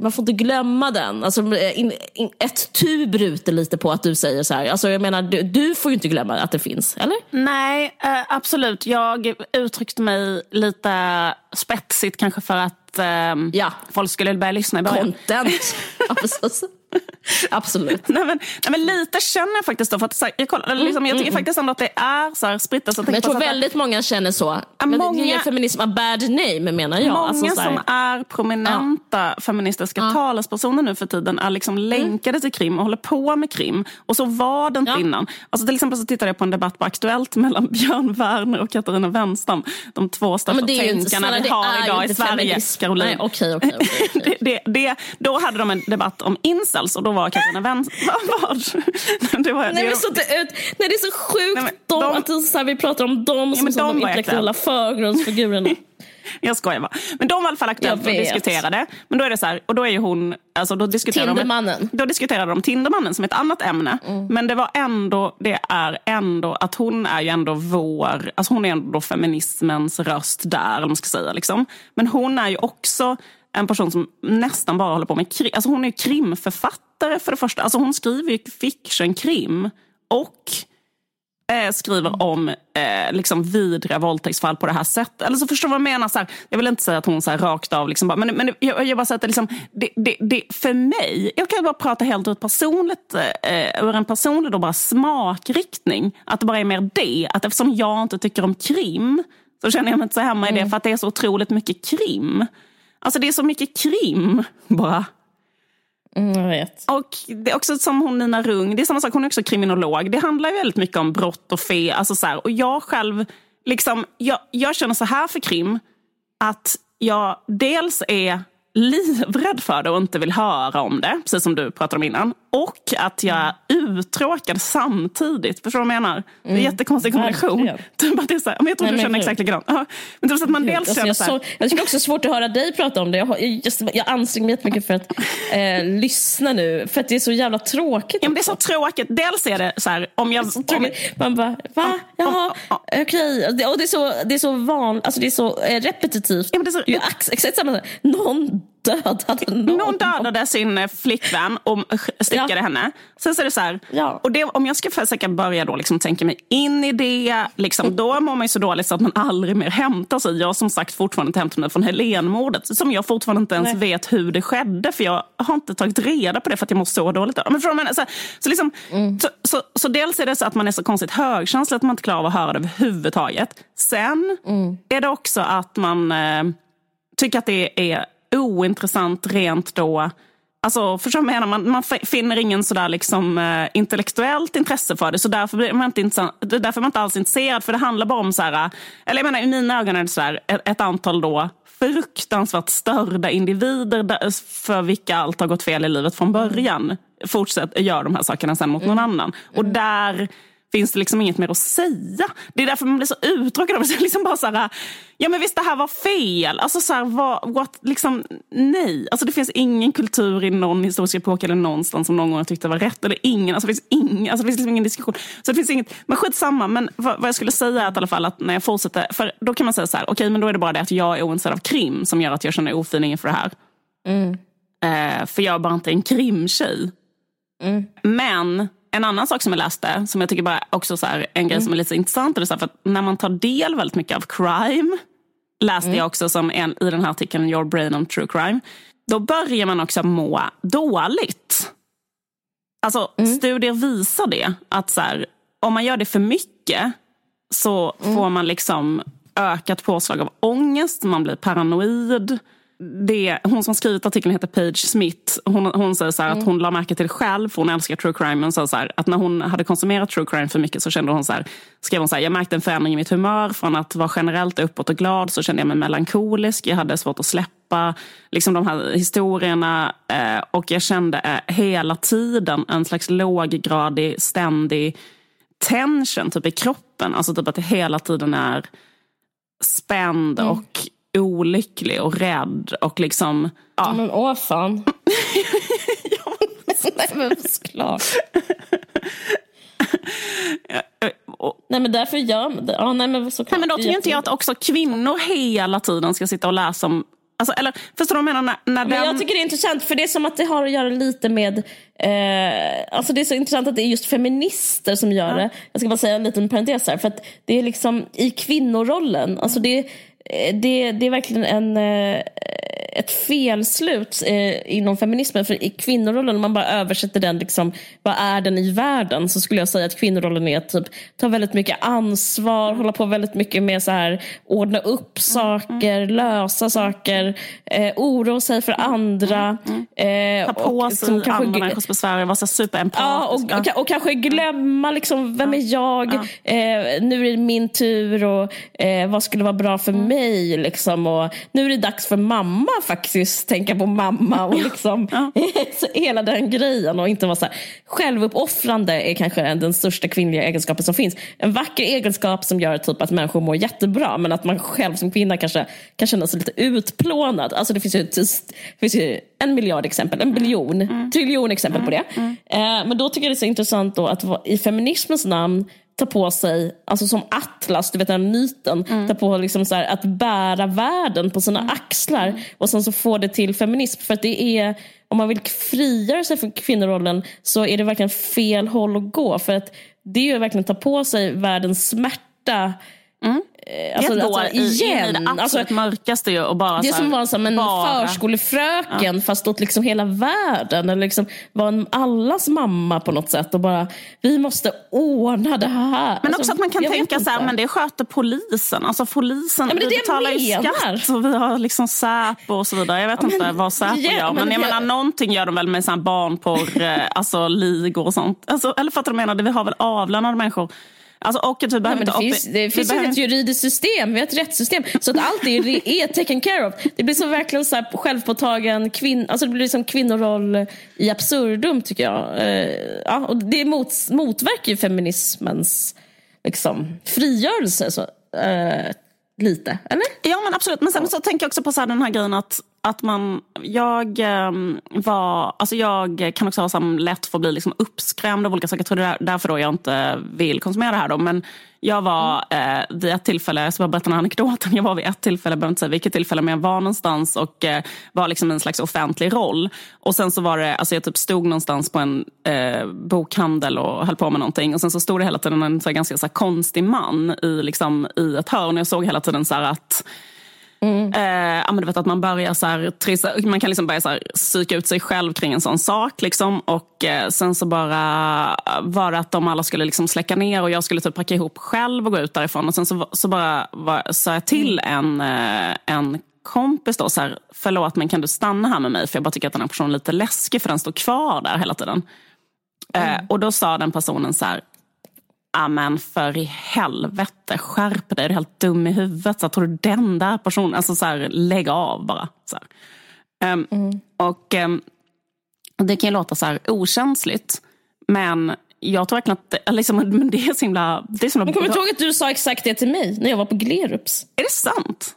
man får inte glömma den. Alltså, in, in, ett tu bryter lite på att du säger så här. Alltså, jag menar, du, du får ju inte glömma att det finns, eller? Nej, eh, absolut. Jag uttryckte mig lite spetsigt kanske för att eh, Ja. folk skulle börja lyssna i början. Content. [LAUGHS] Ja, precis. [LAUGHS] Absolut. Nej men, nej men lite känner jag faktiskt då. För att, så här, jag, kollar, liksom, jag tycker faktiskt ändå att det är så här spritt. Alltså, Men jag tror att- väldigt många känner så. Många- feminism a bad name menar jag. Många Alltså, så här- som är prominenta feministiska talespersoner nu för tiden är liksom länkade till krim och håller på med krim. Och så var det inte Ja. innan. Alltså till exempel så tittade jag på en debatt på Aktuellt mellan [LAUGHS] Björn Werner och Katarina Wenstam. De två största inte- tänkarna vi har idag i Sverige. feminism. Caroline. Nej, okej, okej, okej. [LAUGHS] det, det, det, då hade de en debatt om incels och då var Katarina Wenstam... [LAUGHS] [LAUGHS] Vad? Det var, Nej, det, men så, det, nej, det är så sjukt Nej, de, de- att det så här, vi pratar om dem som, men som de de var intellektuella förgrundsfigurerna. [LAUGHS] Jag skojar bara. Men de var i alla fall aktuellt och diskuterade. Men då är det så här, och då är ju hon, alltså då Tindermannen. De, då diskuterade de Tindermannen som ett annat ämne. Mm. Men det var ändå, det är ändå, att hon är ju ändå vår, alltså hon är ändå feminismens röst där, eller man ska säga liksom. Men hon är ju också en person som nästan bara håller på med krim. Alltså hon är krimförfattare för det första. Alltså hon skriver ju fiction krim. Och eh, skriver om eh, liksom vidriga våldtäktsfall på det här sättet. Eller så förstår vad jag menar? Så här, jag vill inte säga att hon så här, rakt av, liksom bara, men, men jag, jag bara säger att det, liksom, det, det, det, för mig, jag kan bara prata helt ur, ett personligt, eh, ur en personlig då bara smakriktning. Att det bara är mer det, att eftersom jag inte tycker om krim så känner jag mig inte så hemma i det för att det är så otroligt mycket krim. Alltså det är så mycket krim bara. Mm, jag vet. Och det är också som hon Nina Rung, det är samma sak, hon är också kriminolog. Det handlar ju väldigt mycket om brott och fe. Alltså så här, och jag själv, liksom, jag, jag känner så här för krim, att jag dels är livrädd för det och inte vill höra om det, precis som du pratade om innan. Och att jag är uttråkad samtidigt. Förstår du vad jag menar? Det är en jättekonstig kombination. Typ att [LAUGHS] det är så här, men jag tror Nej, du känner exakt likadant. Ja, Men typ så att man dels Alltså, känner så här, jag tycker också det är svårt att höra dig prata om det. Jag, jag, just, jag anstränger mig jättemycket för att [LAUGHS] eh, lyssna nu. För att det är så jävla tråkigt. ja, men det är så tråkigt. Dels är det så här, om jag... Så Om. Man bara, va? Jaha, okej. Det- Och det är så, det är så vanligt, alltså det är så eh, repetitivt. Ja, men det är så- exakt samma sak. Någon dödade någon. Någon dödade sin eh, flickvän och styckade Ja. henne. Sen så är det så här, Ja. och det, om jag ska försöka börja då liksom tänka mig in i det, liksom, då mår man ju så dåligt så att man aldrig mer hämtar sig. Jag har som sagt fortfarande inte hämtat mig från Helenmordet, som jag fortfarande inte ens Nej. vet hur det skedde, för jag har inte tagit reda på det för att jag mår så dåligt. Men jag menar? så, så, liksom, så, så, så dels är det så att man är så konstigt högkänslig att man inte klarar av att höra det överhuvudtaget. Sen är det också att man eh, tycker att det är ointressant rent då Alltså, förstår du menar? Man, man finner ingen sådär liksom, eh, intellektuellt intresse för det. Så därför, blir man inte därför är man inte alls intresserad. För det handlar bara om, så här, eller jag menar, i mina ögon är det så här, ett, ett antal då fruktansvärt störda individer där, för vilka allt har gått fel i livet från början. Fortsätt gör de här sakerna sen mot någon annan. Och där finns det liksom inget mer att säga. Det är därför man blir så uttråkad av det. [LAUGHS] Liksom bara så här, ja men visst det här var fel. Alltså så här, what, what, liksom, nej. Alltså det finns ingen kultur i någon historisk epok eller någonstans som någon gång har tyckt det var rätt. Eller ingen. Alltså det finns, ingen, alltså det finns liksom ingen diskussion. Så det finns inget, men skitsamma. Men vad, vad jag skulle säga är att, i alla fall att när jag fortsätter, för då kan man säga så här, okej okay, men då är det bara det att jag är ointresserad av krim som gör att jag känner ofeeling inför det här. Mm. Eh, för jag är bara inte en krimtjej. Mm. Men en annan sak som jag läste, som jag tycker bara också så här, en grej Mm. som är lite intressant, är så här, för att när man tar del väldigt mycket av crime, läste Mm. jag också som en, i den här artikeln Your brain on true crime, då börjar man också må dåligt. Alltså Mm. studier visar det, att så här, om man gör det för mycket så Mm. får man liksom ökat påslag av ångest, man blir paranoid. Det, hon som skrivit artikeln heter Paige Smith. Hon, hon säger så här Mm. att hon la märke till det själv, för hon älskar true crime. Men sa så här, att när hon hade konsumerat true crime för mycket så kände hon så här, skrev hon så här, jag märkte en förändring i mitt humör. Från att vara generellt uppåt och glad så kände jag mig melankolisk. Jag hade svårt att släppa liksom de här historierna. Eh, och jag kände eh, hela tiden en slags låggradig, ständig tension typ i kroppen. Alltså typ att det hela tiden är spänd Mm. och olycklig och rädd. Och liksom, ja. Men åh fan. [LAUGHS] [LAUGHS] Nej men såklart. Nej men därför gör man det. Ja, nej, men såklart. nej, men då tycker inte jag att också kvinnor hela tiden ska sitta och läsa om Alltså, eller, förstår du vad jag menar? När, när Men den... jag tycker det är intressant för det är som att det har att göra lite med eh, Alltså det är så intressant att det är just feminister som gör det. Jag ska bara säga en liten parentes här. För att det är liksom i kvinnorollen. Alltså det, eh, det, det är verkligen en, eh, ett felslut eh, inom feminismen. För i kvinnorollen, om man bara översätter den, liksom, vad är den i världen? Så skulle jag säga att kvinnorollen är att typ, ta väldigt mycket ansvar, hålla på väldigt mycket med så här, ordna upp saker, lösa saker, eh, oroa sig för andra. Eh, Ta på och sig som kanske- andra människors besvär, vara så superempatisk. Ja, och, och, och kanske glömma liksom, vem är jag? Eh, nu är det min tur och eh, vad skulle vara bra för mig? Liksom, och nu är det dags för mamma faktiskt, tänka på mamma och [LAUGHS] liksom, [LAUGHS] så hela den grejen och inte vara så här. Självuppoffrande är kanske den största kvinnliga egenskapen som finns. En vacker egenskap som gör typ att människor mår jättebra men att man själv som kvinna kanske kan känna sig lite utplånad. Alltså det finns ju, det finns ju en miljard exempel, en biljon, triljon exempel på det. Eh, men då tycker jag det är så intressant då att i feminismens namn ta på sig, alltså som Atlas, du vet den här myten, ta på liksom så här, att bära världen på sina axlar och sen så få det till feminism. För att det är, om man vill frigöra sig från kvinnorollen så är det verkligen fel håll att gå. För att det är ju verkligen att ta på sig världens smärta. Eh, Alltså, det alltså, går i, igen. in i det absolut Alltså, mörkaste ju och bara det är som vara som en bara- förskolefröken fast åt liksom hela världen. Eller liksom vara en allas mamma på något sätt. Och bara, vi måste ordna det här. Men Alltså, också att man kan tänka så här, men det sköter polisen. Alltså polisen, Ja, vi betalar ju skatt och vi har liksom Säpo och så vidare. Jag vet men- inte vad Säpo ja, gör. Men, men jag menar, någonting gör de väl med så här barnporr, eh, alltså ligor och sånt. Alltså, eller fattar du vad jag menar? Vi har väl avlönade människor. Alltså, och att vi Ja, behöver men det finns, det finns behöver ett juridiskt system, vi har ett rättssystem. Så att allt är, är taken care of. Det blir så verkligen så här självpåtagen kvinn, alltså det blir som kvinnoroll i absurdum tycker jag. Eh, ja, och det mot, motverkar ju feminismens liksom, frigörelse så, eh, lite, eller? Ja men absolut, men sen så tänker jag också på så här, den här grejen att, att man, jag ehm, var, alltså jag kan också ha som lätt för att bli liksom uppskrämd av olika saker. Jag tror det är därför då jag inte vill konsumera det här då. Men jag var eh, vid ett tillfälle, jag ska bara berätta den här anekdoten, [LAUGHS] jag var vid ett tillfälle, jag behöver inte säga vilket tillfälle, men jag var någonstans och eh, var liksom en slags offentlig roll. Och sen så var det, alltså jag typ stod någonstans på en eh, bokhandel och höll på med någonting. Och sen så stod det hela tiden en så här, ganska så här, konstig man i, liksom, i ett hörn. Och jag såg hela tiden så här att Eh, ja, men du vet att man börjar så här, trissa, man kan liksom börja så här, psyka ut sig själv kring en sån sak. Liksom. Och eh, sen så bara var det att de alla skulle liksom släcka ner och jag skulle typ packa ihop själv och gå ut därifrån. Och sen så, så bara var, sa jag till en, eh, en kompis då, så här, förlåt men kan du stanna här med mig? För jag bara tycker att den här personen är lite läskig för den står kvar där hela tiden. Eh, och då sa den personen så här, men för i helvete, skärp dig, är du helt dum i huvudet? Så tror du den där personen, alltså så här, lägg av bara. Så här. Ehm, Och ehm, det kan ju låta så här okänsligt, men jag tror verkligen att liksom, men det är så himla, det är så himla Men kommer du bra. ihåg att du sa exakt det till mig när jag var på Glerups? Är det sant?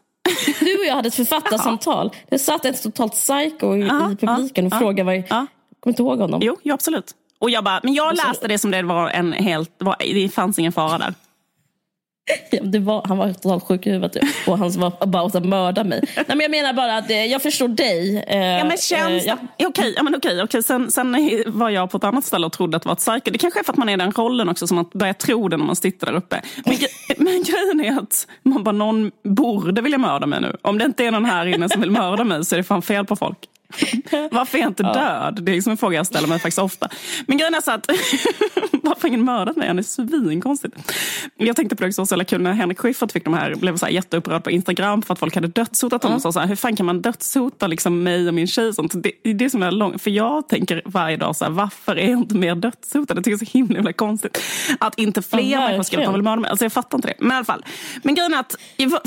Du och jag hade ett författarsamtal. [LAUGHS] Det satt ett totalt psycho i, Ja, i publiken och ja, frågade vad... ja. Kommer inte ihåg honom? Jo, jo, absolut. Och jag bara, men jag läste det som det var en helt, det fanns ingen fara där. [LAUGHS] Var, han var totalt sjuk i huvudet typ. och han var about att mörda mig. Nej, men jag menar bara att eh, jag förstår dig. Eh, Ja men känns eh, ja. Okej, ja, men okej, okej. Sen, sen var jag på ett annat ställe och trodde att det var ett psycho. Det kanske är för att man är i den rollen också som man börjar tro det när man sitter där uppe. Men, [LAUGHS] men grejen är att man bara, någon borde vilja mörda mig nu. Om det inte är någon här inne som vill mörda mig så är det fan fel på folk. [LAUGHS] Varför är jag inte död? Det är liksom en fråga jag ställer mig faktiskt ofta. Men grejen är så att [LAUGHS] varför har ingen mördat mig? Han är svinkonstigt. Jag tänkte på det också så kul när Henrik Schyffert fick de här, blev så här jätteupprörd på Instagram för att folk hade dödshotat honom. Sa så här, hur fan kan man dödshota liksom mig och min tjej? Sånt. Det, det är som är lång, för jag tänker varje dag så här, varför är jag inte mer dödshotad? Jag tycker det är så himla, himla konstigt. Att inte fler Ja, människor skulle vill mörda mig. Alltså jag fattar inte det. Men i alla fall. Men grejen är att,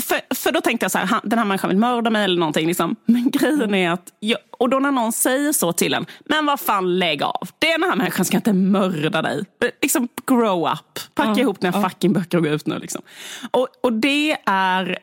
för, för då tänkte jag så här, den här människan vill mörda mig eller någonting. Liksom. Men grejen är att, jag, och då när någon säger så till en, men vad fan lägg av. Den här människan ska inte mörda dig. Liksom grow up. Packa ihop dina fucking böcker och gå ut nu. Liksom. Och, och det är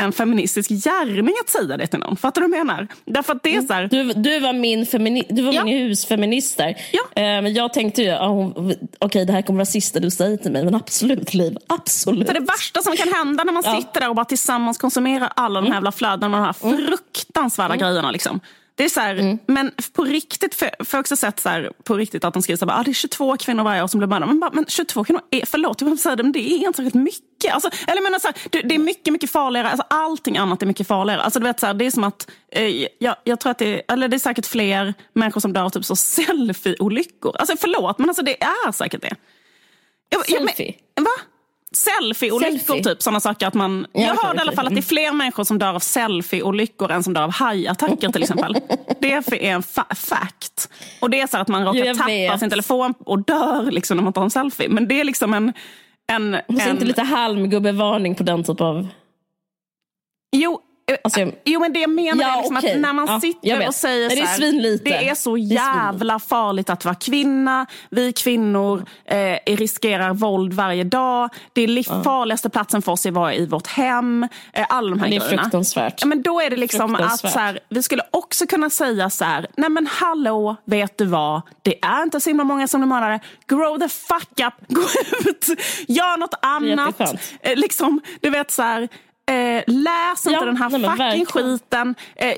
en feministisk gärning att säga det till någon. Fattar du vad jag menar? Därför att det är så här, Du, du var min, femini- du var Ja. min husfeminist där. Ja. Men jag tänkte ju, ja, hon- okej det här kommer vara sista du säger till mig. Men absolut Liv, absolut. För det värsta som kan hända när man Ja. sitter där och bara tillsammans konsumerar alla de här jävla flödena med de här fruktansvärda grejerna. Liksom. Det är så här, Men på riktigt, för, jag har också sett så här, på riktigt att de skriver så här, ah, det är 22 kvinnor varje år som blir mördade. Men, bara, men 22 kvinnor, är, förlåt jag säga det, men det är inte särskilt mycket. Alltså, eller menar, så här, det, är mycket, mycket farligare. Alltså, allting annat är mycket farligare. Alltså, du vet, så här, det är som att, eh, jag, jag tror att det eller det är säkert fler människor som dör av typ så selfie-olyckor. Alltså förlåt, men alltså, det är säkert det. Jag, jag, men- Selfie? Va? Selfie-olyckor, Selfie. typ. Sådana saker att man... Ja, jag hörde i alla fall att det är fler människor som dör av selfie-olyckor än som dör av hajattacker till exempel. [LAUGHS] det är en fa- fact. Och det är så att man råkar jag tappa vet. sin telefon och dör liksom när man tar en selfie. Men det är liksom en... en, en inte lite halmgubbevarning på den typ av... Jo, Alltså, jo, men det jag menar Ja, är liksom okej. att när man Ja, sitter och säger det är så här, det är så är jävla farligt att vara kvinna. Vi kvinnor eh, riskerar våld varje dag. Det är liv- farligaste platsen för oss är att vara i vårt hem. Eh, alla de här Det är grejerna. fruktansvärt. Ja, men då är det liksom att så här, vi skulle också kunna säga så här, nej men hallå, vet du vad? Det är inte så himla många som blir mördare. Grow the fuck up, [LAUGHS] gå ut, gör något annat. Eh, liksom, du vet så här, Eh, läs inte Ja, den här nej, fucking skiten. Eh,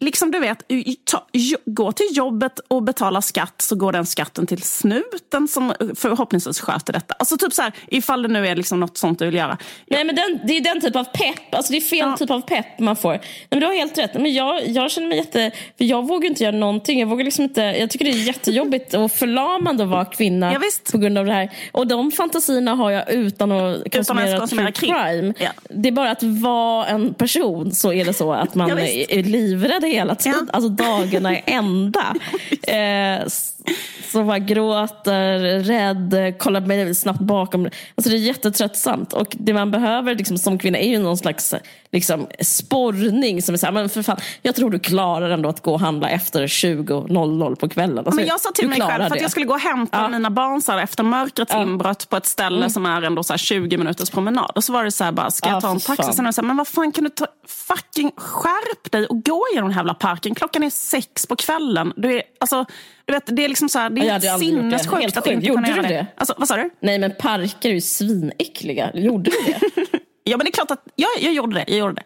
liksom du vet, ta, gå till jobbet och betala skatt så går den skatten till snuten som förhoppningsvis sköter detta. Alltså typ så här, ifall det nu är liksom något sånt du vill göra. Nej, men den, det är den typ av pepp, alltså det är fel Ja. typ av pepp man får. Nej, men du har helt rätt. Men jag, jag känner mig jätte... För jag vågar inte göra någonting. Jag, vågar liksom inte, jag tycker det är jättejobbigt och förlamande att vara kvinna Ja, på grund av det här. Och de fantasierna har jag utan att konsumera, ens konsumera true crime. Ja. Det är bara att vara en person så är det så att man Ja, är livrädd hela tiden. Ja. Alltså dagarna är ända. [LAUGHS] eh, s- så bara gråter, rädd, kollar mig snabbt bakom. Alltså det är jättetröttsamt. Och det man behöver liksom, som kvinna är ju någon slags liksom, sporrning. Som är så här, men för fan, jag tror du klarar ändå att gå och handla efter 20.00 på kvällen. Alltså, Men jag sa till mig själv för att jag skulle gå och hämta mina barn så här, efter mörkrets Ja. inbrott på ett ställe som är ändå så här 20 minuters promenad. Och så var det så här bara, ska jag Ja, ta en taxi? fan. Sen så här, men vad fan kan du ta, fucking skärp dig och gå genom den här jävla parken. Klockan är sex på kvällen. Du är, alltså, du vet, det är liksom så här, det är helt sinnessjukt Helt att inte Gjorde kunna göra det. det? Alltså, vad sa du? Nej men parker är ju svinäckliga. Gjorde du det? [LAUGHS] Ja men det är klart att ja, jag gjorde det. Jag gjorde det.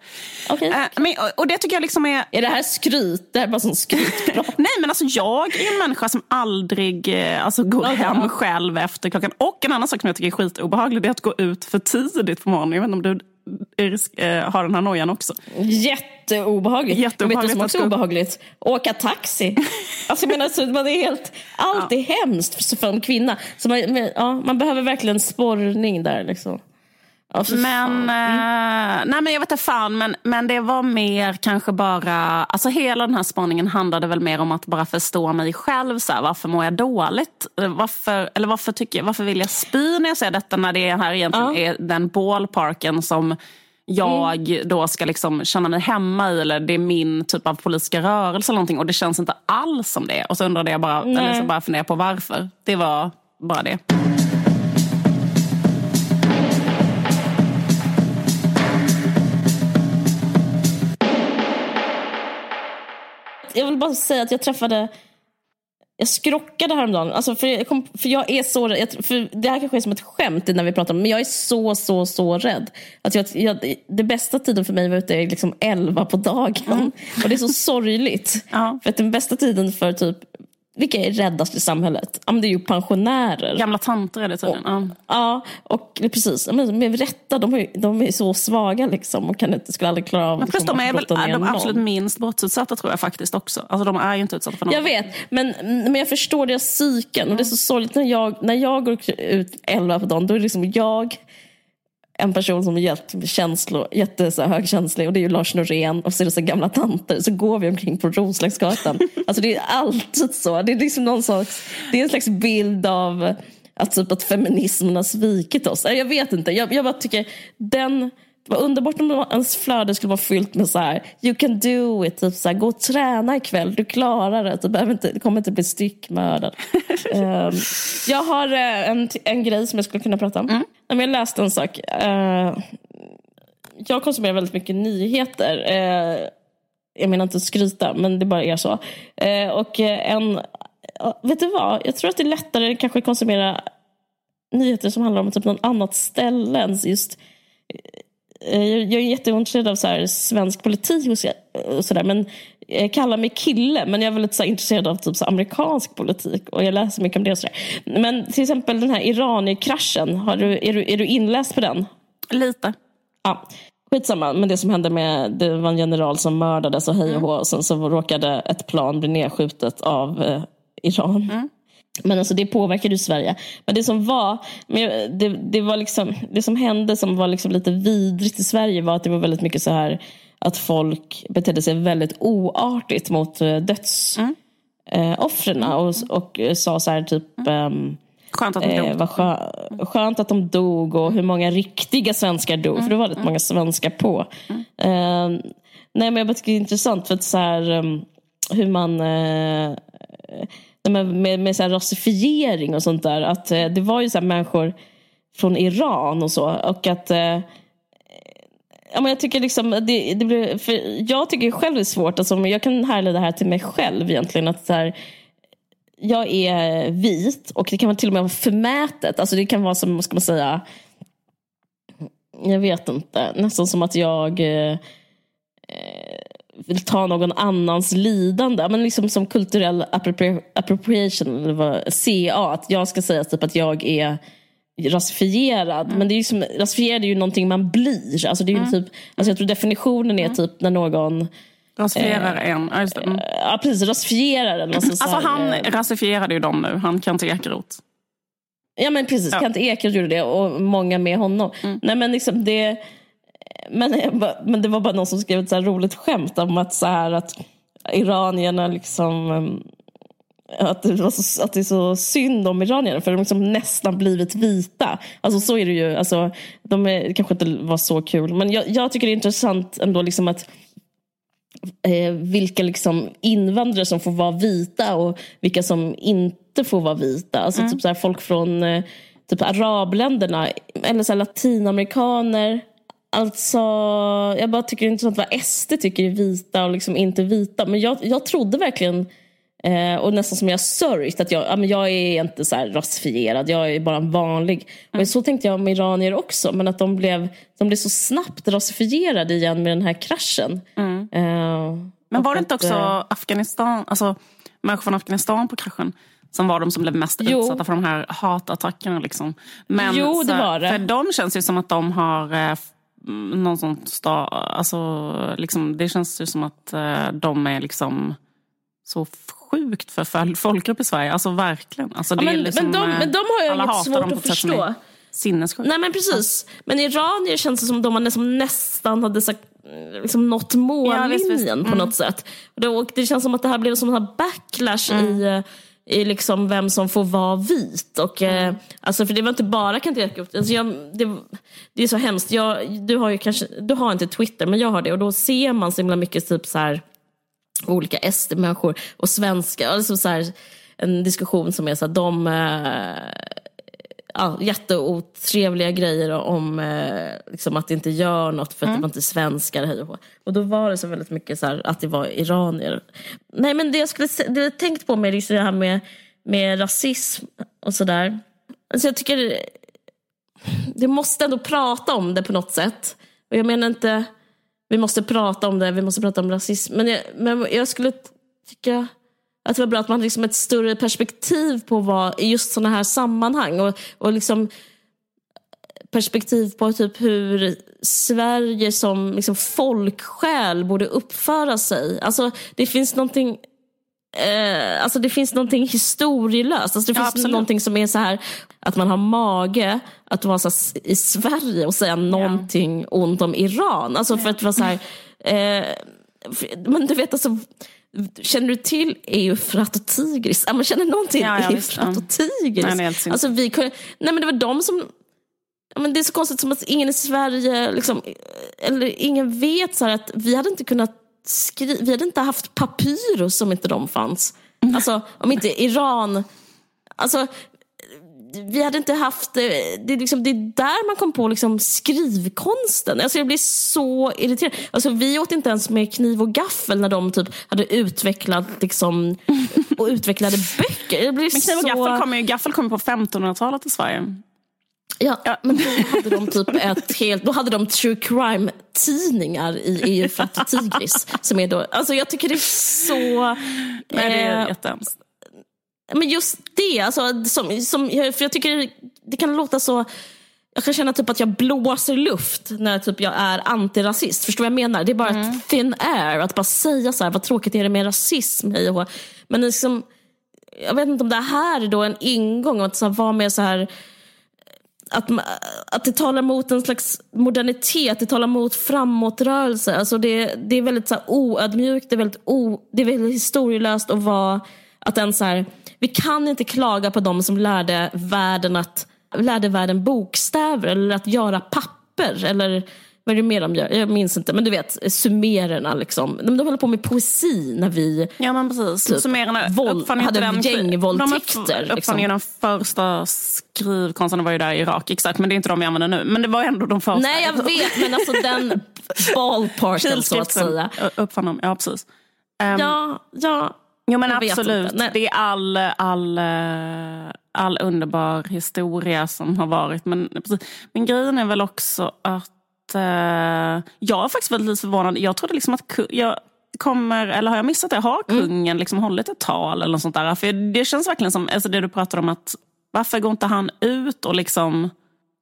Okej. Eh, men, och, det tycker jag liksom är Är det här skryt? Det här är bara sån skrytprat. [LAUGHS] Nej men alltså jag är en människa som aldrig eh, alltså, går Okej, hem själv efter klockan. Och en annan sak som jag tycker är skitobehaglig det är att gå ut för tidigt på morgonen. Jag vet inte om du har den här nojan också. Jätteobehagligt. Jätteobehagligt vet du som också är obehagligt? Åka taxi. [LAUGHS] Alltså, jag menar, så man är helt, allt är hemskt för en kvinna. Så man, ja, man behöver verkligen sporrning där. Liksom. För Men, eh, nej men jag vet inte fan, men, men det var mer kanske bara, alltså hela den här spaningen handlade väl mer om att bara förstå mig själv. Så här, varför mår jag dåligt? Varför, eller varför, tycker varför vill jag spy när jag ser detta när det här egentligen Ja. är den ballparken som jag då ska liksom känna mig hemma i eller det är min typ av politiska rörelse eller någonting och det känns inte alls som det. Och så undrade jag bara, eller så bara funderade på varför. Det var bara det. Jag vill bara säga att jag träffade jag skrockade häromdagen. Alltså för, jag kom, för jag är så rädd. För det här kanske är som ett skämt när vi pratar om men jag är så, så, så rädd. Att jag, jag, det bästa tiden för mig var ute liksom 11 på dagen. Mm. Och det är så sorgligt. Ja. För att den bästa tiden för typ vilka är räddast i samhället? Ja, men det är ju pensionärer. Gamla tanter är det tydligen. Och, ja. och precis. Men med rätta, de är, de är så svaga liksom och kan inte, skulle aldrig klara av men liksom, de är väl de absolut minst brottsutsatta tror jag faktiskt också. Alltså de är ju inte utsatta för något. Jag vet, men, men jag förstår deras psyken. Och det är så sorgligt när jag, när jag går ut elva på dagen, då är det liksom jag en person som är jättekänslor, jätte, så här, högkänslig och det är ju Lars Norén och så är det så gamla tanter så går vi omkring på Roslagsgatan. [LAUGHS] alltså det är alltid så. Det är liksom någon slags, det är en slags bild av att, typ, att feminismen har svikit oss. Jag vet inte, jag, jag bara tycker den det var underbart om ens flöde skulle vara fyllt med så här, you can do it, typ så här, gå och träna ikväll, du klarar det, du, behöver inte, du kommer inte bli styckmördad. um, [LAUGHS] jag har uh, en, en grej som jag skulle kunna prata om. Mm. Jag läste en sak. Uh, jag konsumerar väldigt mycket nyheter. Uh, jag menar inte att skryta, men det bara är så. och en, vet du vad, jag tror att det är lättare kanske att konsumera nyheter som handlar om typ något annat ställe än just Eh, jag är jätteintresserad av så här, svensk politik och sådär. Men jag kallar mig kille, men jag är väldigt så här, intresserad av typ, så amerikansk politik. Och jag läser mycket om det. Och så där. Men till exempel den här Iranier-kraschen. Är du, är du inläst på den? Lite. Ja. Skitsamma, men det som hände med det var en general som mördades och hej och hå. Och sen så råkade ett plan bli nedskjutet av eh, Iran. Mm. Men alltså det påverkade ju Sverige. Men det som var, det, det, var liksom, det som hände som var liksom lite vidrigt i Sverige var att det var väldigt mycket så här att folk betedde sig väldigt oartigt mot eh, dödsoffren mm. eh, och, och sa så här typ mm. Skönt att de dog. Eh, skö, skönt att de dog och hur många riktiga svenskar dog. Mm. För det var väldigt många svenskar på. Mm. Eh, nej men jag tycker det är intressant för att så här, um, hur man eh, med, med, med så här rasifiering och sånt där. Att eh, det var ju så människor från Iran och så. Och att eh, ja, men jag tycker liksom, det, det blir, för jag tycker själv det är svårt, alltså, jag kan härleda det här till mig själv egentligen. Att så här, jag är vit och det kan vara till och med vara förmätet. Alltså det kan vara som, vad ska man säga, jag vet inte, nästan som att jag eh, vill ta någon annans lidande. Men liksom som kulturell appropriation, eller vad, CA. Att jag ska säga typ att jag är rasifierad. Mm. Men det är ju som, rasifierad är ju någonting man blir. Alltså det är mm. typ, alltså jag tror definitionen är mm. typ när någon Rasifierar eh, en, ja, just det. Mm. Ja precis, rasifierar en. Alltså, alltså han eh, rasifierade ju dem nu, han Kent Ekeroth. Ja men precis, ja. Kent Ekeroth gjorde det och många med honom. Mm. Nej men liksom det men, men det var bara någon som skrev ett så roligt skämt om att, så här, att iranierna liksom ehm, att det, så, att det är så synd om iranierna för de har liksom nästan blivit vita. Alltså så är det ju. Alltså, de är, kanske inte var så kul. Men jag, jag tycker det är intressant ändå liksom att eh, vilka liksom invandrare som får vara vita och vilka som inte får vara vita. Alltså mm. typ så här, folk från eh, typ arabländerna eller så här, latinamerikaner Alltså, jag bara tycker det är intressant vad SD tycker är vita och liksom inte vita. Men jag, jag trodde verkligen, eh, och nästan som jag sörjt, att jag, ja, men jag är inte så här rasifierad, jag är bara en vanlig. Mm. Och så tänkte jag om iranier också, men att de blev, de blev så snabbt rasifierade igen med den här kraschen. Mm. Eh, men var det inte också att, eh, Afghanistan, alltså människor från Afghanistan på kraschen? som var de som blev mest jo. utsatta för de här hatattackerna. Liksom. Men jo, det var det. För dem känns det som att de har eh, någon sån sta, alltså, liksom, det känns ju som att eh, de är liksom så sjukt förföljd folkgrupp i Sverige. Alltså verkligen. Alltså, det ja, men, liksom, men, de, men de har jag inget svårt att förstå. Sinnessjukt. Nej men precis. Men iranier känns det som de liksom nästan hade sagt, liksom nått mållinjen ja, visst, visst. Mm. på något sätt. Och det känns som att det här blev som en backlash mm. i eh, i liksom vem som får vara vit. Och, mm. eh, alltså, för det var inte bara Kent Ekeroth. Alltså det, det är så hemskt. Jag, du, har ju kanske, du har inte Twitter, men jag har det. Och då ser man så himla mycket typ så här, olika SD-människor och svenska. Alltså så här, en diskussion som är så att de eh, ja, jätteotrevliga grejer om eh, liksom att det inte gör något för att mm. det var inte svenskar. Hej och, och då var det så väldigt mycket så här, att det var iranier. Nej men det jag skulle det jag tänkt på med liksom det här med, med rasism och sådär. Alltså jag tycker det måste ändå prata om det på något sätt. Och jag menar inte vi måste prata om det, vi måste prata om rasism. Men jag, men jag skulle tycka att det var bra att man liksom ett större perspektiv på vad, i just sådana här sammanhang. Och, och liksom perspektiv på typ hur Sverige som liksom folksjäl borde uppföra sig. Alltså det finns någonting eh, alltså det finns någonting historielöst. Alltså det finns absolut. någonting som är så här att man har mage att vara så i Sverige och säga någonting ja. ont om Iran. Alltså för att vara så här, eh, men du vet alltså Känner du till Eufrat och Tigris? Ja, man känner någon till ja, ja, Eufrat och Tigris? Nej, alltså, vi nej men det var de som Ja, men det är så konstigt som att ingen i Sverige, liksom, eller ingen vet så att vi hade inte kunnat skriva, vi hade inte haft papyrus om inte de fanns. [LAUGHS] Alltså om inte Iran, alltså vi hade inte haft, det är, liksom, det är där man kom på liksom skrivkonsten. Alltså jag blir så irriterad. Alltså vi åt inte ens med kniv och gaffel när de typ hade utvecklat liksom, [LAUGHS] och utvecklade böcker. Jag blir Men kniv och så... gaffel kom ju, gaffel kom på 1500-talet i Sverige. Ja, ja, men då hade de typ ett helt, då hade de true crime tidningar i Eufrat och Tigris. Som är då, alltså jag tycker det är så... Nej, det är eh, jättehemskt. Men just det, alltså, som, som, för jag tycker det, det kan låta så... Jag kan känna typ att jag blåser luft när typ jag är antirasist. Förstår du vad jag menar? Det är bara mm. thin air. Att bara säga så här, vad tråkigt är det med rasism? Men liksom, jag vet inte om det här är då en ingång. Att vara mer så här att, att det talar mot en slags modernitet, det talar mot framåtrörelse. Alltså det, det är väldigt så här oödmjukt, det är väldigt, o, det är väldigt historielöst att vara, att en så här, vi kan inte klaga på de som lärde världen, att, lärde världen bokstäver eller att göra papper. Eller vad är det mer de gör? Jag minns inte. Men du vet, sumererna liksom. De, de håller på med poesi när vi... Ja men precis. Typ, sumererna våld, hade den, gängvåldtäkter. De uppfann ju liksom. den första skrivkonsten, var ju där i Irak. Exakt, men det är inte de vi använder nu. Men det var ändå de första. Nej jag vet, men alltså den [LAUGHS] ballparken så att säga. Uppfann de, ja precis. Um, ja, ja. Jo men absolut. Det är all, all, eh, all underbar historia som har varit. Men, men grejen är väl också att uh, jag är faktiskt väldigt förvånad. Jag trodde liksom att jag kommer, eller har jag missat det? Har mm. kungen mm. liksom hållit ett tal eller något sånt där? För det känns verkligen som, alltså det du pratar om att varför går inte han ut och liksom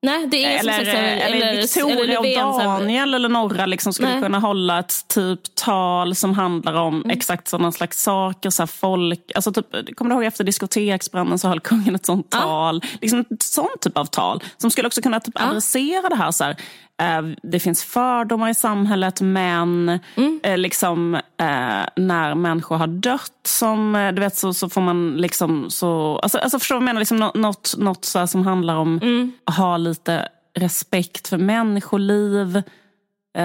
Nej, det är eller, som sagt, eller, eller Victoria och Daniel eller några liksom skulle Nej. kunna hålla ett typ tal som handlar om mm. exakt sådana slags saker. Så folk, alltså typ, kommer du ihåg efter diskoteksbranden så höll kungen ett sånt tal. Liksom ett sånt typ av tal som skulle också kunna typ adressera det här. Så här, Eh, det finns fördomar i samhället, men mm. Eh, liksom, eh, när människor har dött som, du vet, så, så får man liksom så... Alltså, alltså förstår du vad jag menar? Liksom något, något så som handlar om mm. att ha lite respekt för människoliv.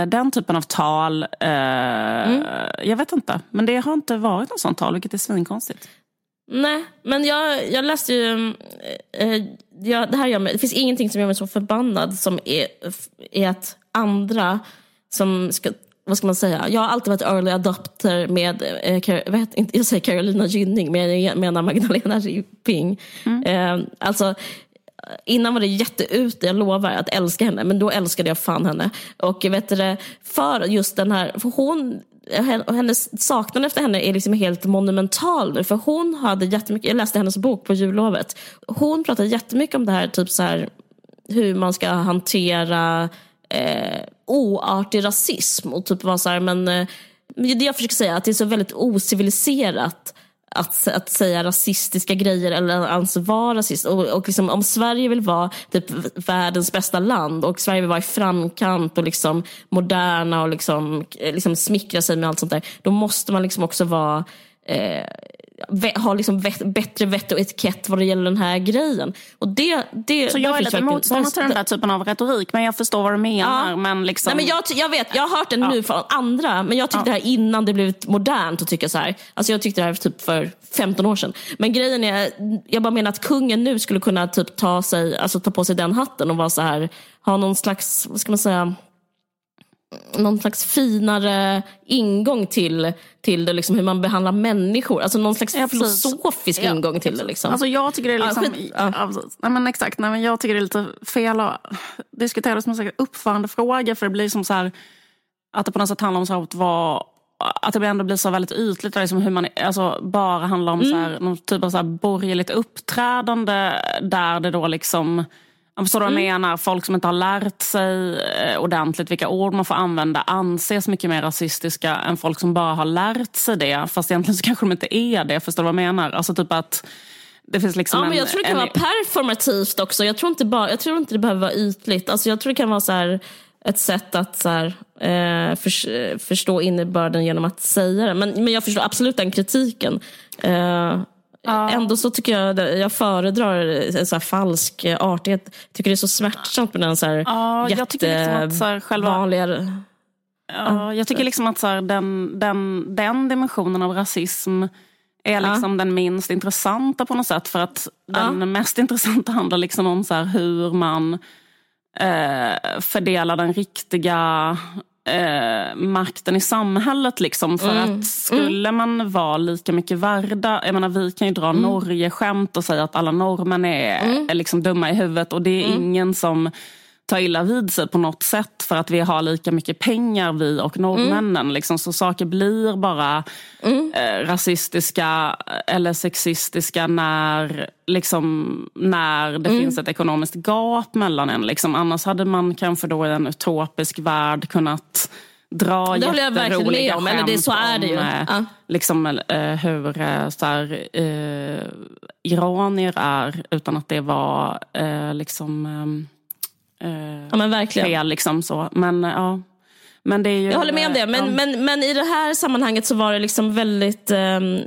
Den typen av tal. Mm. Jag vet inte, men det har inte varit något sånt tal, vilket är svinkonstigt. Nej, men jag, jag läste ju... Äh, jag, det, här gör mig, det finns ingenting som gör mig så förbannad som är, är att andra som ska vad ska man säga? Jag har alltid varit early adopter med, eh, vet, inte, jag säger Carolina Gynning, men jag menar Magdalena Ribbing. Mm. Eh, alltså, innan var det jätteute, jag lovar, att älska henne. Men då älskade jag fan henne. Och vet du, för just den här, för hon hennes saknad efter henne är liksom helt monumental nu. För hon hade jättemycket, jag läste hennes bok på jullovet. Hon pratade jättemycket om det här, typ så här hur man ska hantera eh, oartig rasism. Och typ var så här, men eh, det jag försöker säga, att det är så väldigt ociviliserat att, att säga rasistiska grejer eller ens vara rasist. Och, och liksom, om Sverige vill vara typ världens bästa land och Sverige vill vara i framkant och liksom moderna och liksom, eh, liksom smickra sig med allt sånt där. Då måste man liksom också vara eh, har liksom bättre vett och etikett vad det gäller den här grejen. Och det, det, så jag är lite motståndare till den där typen av retorik, men jag förstår vad du menar. Ja. Men liksom... Nej, men jag, jag vet, jag har hört den ja. nu från andra, men jag tyckte ja. det här innan det blivit modernt att tycka så här. Alltså jag tyckte det här typ för 15 år sedan. Men grejen är, jag bara menar att kungen nu skulle kunna typ ta, sig, alltså ta på sig den hatten och vara så här, ha någon slags, vad ska man säga, någon slags finare ingång till, till det, liksom, hur man behandlar människor. Alltså någon slags ja, filosofisk ja, ingång till det. Liksom. Alltså jag tycker det är liksom, ja, ja. nej, men exakt, nej, men jag tycker det är lite fel att diskutera det som en uppförandefråga för det blir som så här, att det på något sätt handlar om så att vara att det ändå blir så väldigt ytligt. Liksom hur man, alltså, bara handlar om mm. så här, någon typ av så här borgerligt uppträdande där det då liksom förstår vad mm. jag menar. Folk som inte har lärt sig eh, ordentligt vilka ord man får använda anses mycket mer rasistiska än folk som bara har lärt sig det. Fast egentligen så kanske de inte är det. Förstår du vad jag menar? Alltså typ att det finns liksom ja, men jag tror det kan en... vara performativt också. Jag tror, inte bara, jag tror inte det behöver vara ytligt. Alltså jag tror det kan vara så här, ett sätt att så här, eh, för, förstå innebörden genom att säga det. Men, men jag förstår absolut den kritiken. Eh, Ja. Ändå så tycker jag jag föredrar en så falsk artighet. Jag tycker det är så smärtsamt med den så här ja, jag tycker liksom att så här, själva... vanliga... Ja, jag tycker liksom att så här, den, den, den dimensionen av rasism är liksom ja. den minst intressanta på något sätt. För att den ja. mest [LAUGHS] intressanta handlar liksom om så hur man eh, fördelar den riktiga eh, makten i samhället. Liksom, för mm. att skulle mm. man vara lika mycket värda, jag menar vi kan ju dra mm. Norge-skämt och säga att alla norrmän är, mm. är liksom dumma i huvudet och det är mm. ingen som ta illa vid sig på något sätt för att vi har lika mycket pengar vi och norrmännen. Mm. Liksom, så saker blir bara mm. eh, rasistiska eller sexistiska när, liksom, när det mm. finns ett ekonomiskt gap mellan en. Liksom. Annars hade man kanske då i en utopisk värld kunnat dra det med om. Eller det, så är det ju. Om, eh, ja. liksom, eh, hur eh, så här, eh, iranier är utan att det var eh, liksom eh, ja, men verkligen. fel. Liksom, så. Men, ja. men det är ju, jag håller med om det. Men, ja. men, men i det här sammanhanget så var det liksom väldigt um,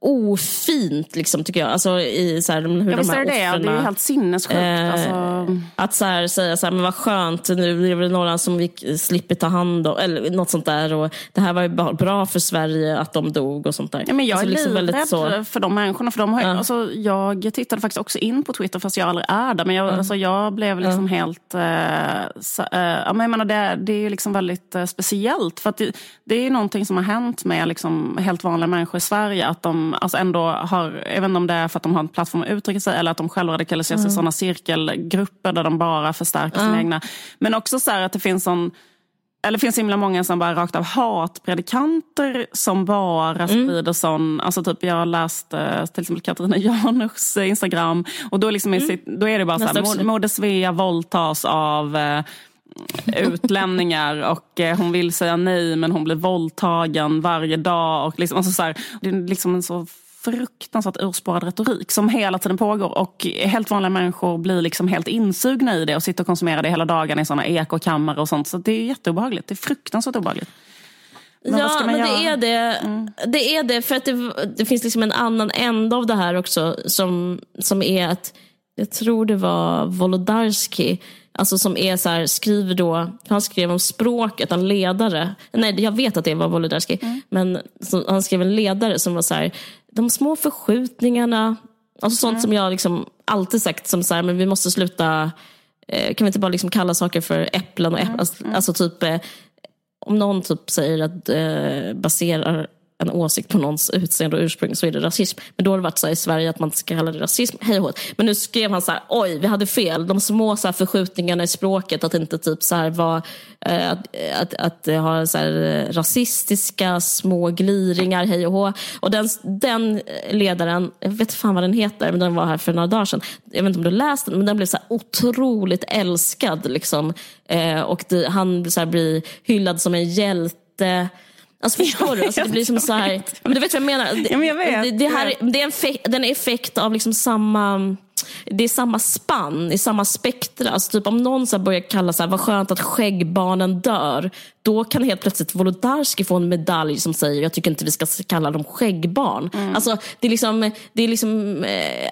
ofint, liksom, tycker jag. Alltså, i, så här, hur ja, de här det, offrena, det är ju helt sinnessjukt. Eh, alltså. Att så här, säga så här, men vad skönt, nu är det några som vi slipper ta hand om, eller något sånt där. Och det här var ju bra för Sverige att de dog och sånt där. Ja, men jag alltså, är liksom livrädd så... för de människorna. För de har, ja. alltså, jag tittade faktiskt också in på Twitter, fast jag aldrig är där. Men jag, mm. alltså, jag blev liksom mm. helt... Eh, så, eh, jag menar, det, det är liksom väldigt eh, speciellt. För det, det är någonting som har hänt med liksom, helt vanliga människor i Sverige. Att de alltså ändå har, jag vet inte om det är för att de har en plattform att uttrycka sig eller att de själva radikaliseras mm. i sådana cirkelgrupper där de bara förstärker mm. sina egna. Men också så att det finns sån eller det finns himla många som bara rakt av hatpredikanter som bara mm. sprider sån, alltså typ jag har läst eh, till exempel Katarina [LAUGHS] Janouchs Instagram och då, liksom mm. då är det bara så här, Moder Svea våldtas av utlänningar och eh, hon vill säga nej men hon blir våldtagen varje dag. Och liksom, alltså så här, det är liksom en så fruktansvärt urspårad retorik som hela tiden pågår och helt vanliga människor blir liksom helt insugna i det och sitter och konsumerar det hela dagen i såna ekokammare och sånt. Så det är jätteobehagligt. Det är fruktansvärt obehagligt. Men ja, men det är det. Mm. Det är det, för att det, det, finns liksom en annan ände av det här också som, som är att jag tror det var Wolodarski Alltså som är så här, skriver då, han skrev om språket, en ledare. Nej, jag vet att det var Wolodarski. Mm. Men så, han skrev en ledare som var så här, de små förskjutningarna. Alltså sånt mm. som jag liksom alltid sagt som så här, men vi måste sluta, eh, kan vi inte bara liksom kalla saker för äpplen och äpplen. Mm. Alltså, alltså, typ, eh, om någon typ säger att eh, baserar en åsikt på någons utseende och ursprung så är det rasism. Men då har det varit så här i Sverige att man ska kalla det rasism. Hej och Men nu skrev han så här, oj vi hade fel. De små så här förskjutningarna i språket, att inte typ så här var, eh, att, att, att ha så här eh, rasistiska små gliringar, hej och hå. Och den, den ledaren, jag vet fan vad den heter, men den var här för några dagar sedan. Jag vet inte om du läste den, men den blev så här otroligt älskad. Liksom. Eh, och det, han så här blir hyllad som en hjälte Alltså förstår du? Alltså, det blir som så här, men du vet vad jag menar? Det, ja, men jag vet. Det, det här, det är en, fe, den är effekt av liksom samma det är samma spann, i samma spektra. Alltså typ om någon så börjar kalla så här, vad skönt att skäggbarnen dör. Då kan helt plötsligt Wolodarski få en medalj som säger jag tycker inte vi ska kalla dem skäggbarn. Mm. Alltså, det är liksom, det är liksom eh,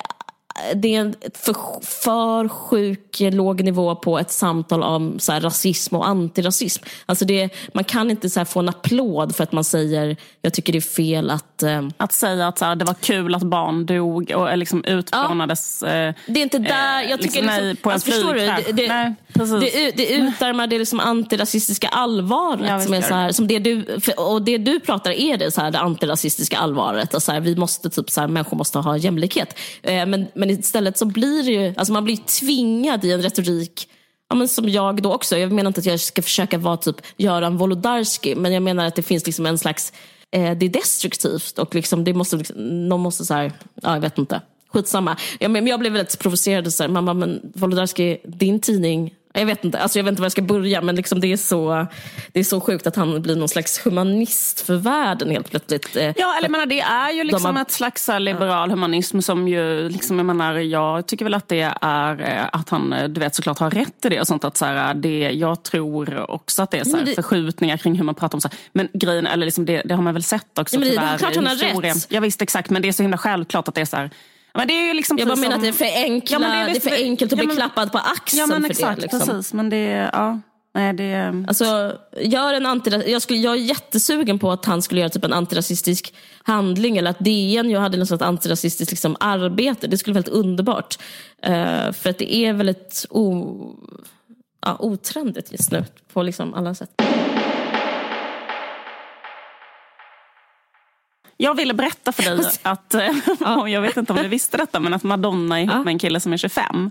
det är en för, för sjuk låg nivå på ett samtal om så här, rasism och antirasism. Alltså det, man kan inte så här, få en applåd för att man säger jag tycker det är fel att... Eh, att säga att så här, det var kul att barn dog och liksom utplånades. Ja, eh, det är inte där jag tycker... Liksom, nej, på en alltså, förstår du? Det, det, nej, det, det utarmar det liksom antirasistiska allvaret. Ja, som är så här, som det du, och det du pratar är det, så här, det antirasistiska allvaret. Och så vi måste, typ, så människor måste ha jämlikhet. Eh, men, men men istället så blir det ju, alltså man blir tvingad i en retorik Ja, men som jag då också. Jag menar inte att jag ska försöka vara typ Göran Wolodarski, men jag menar att det finns liksom en slags, eh, det är destruktivt och liksom, det måste, liksom, någon måste så här, ja jag vet inte, skitsamma. Ja, men jag blev väldigt provocerad, så här, mamma men Wolodarski, din tidning jag vet inte, alltså jag vet inte var jag ska börja men liksom det, är så, det är så sjukt att han blir någon slags humanist för världen helt plötsligt. Eh, ja, eller menar, det är ju liksom har... ett slags liberal humanism som ju, liksom, jag menar, jag tycker väl att det är eh, att han, eh, du vet såklart har rätt i det och sånt. Att så här, det, jag tror också att det är så här, det... förskjutningar kring hur man pratar om så här. Men grejen, eller liksom det, det har man väl sett också ja, men det, tyvärr. Det är klart han har rätt. Ja, visst exakt, men det är så himla självklart att det är så här, men det är liksom jag bara menar som... att det är för, enkla, ja, det är, det är för enkelt att ja, bli klappad på axeln ja, men för exakt, det. Liksom. Precis, men det, ja. Nej, det... Alltså, gör en antirasistisk, jag, skulle, jag är jättesugen på att han skulle göra typ en antirasistisk handling eller att DN ju hade något antirasistiskt liksom, arbete. Det skulle vara väldigt underbart. Uh, för att det är väldigt o, ja, otrendigt just nu på liksom alla sätt. Jag ville berätta för dig [LAUGHS] att, eh, ja. [LAUGHS] jag vet inte om du visste detta, men att Madonna är ihop ja. med en kille som är 25.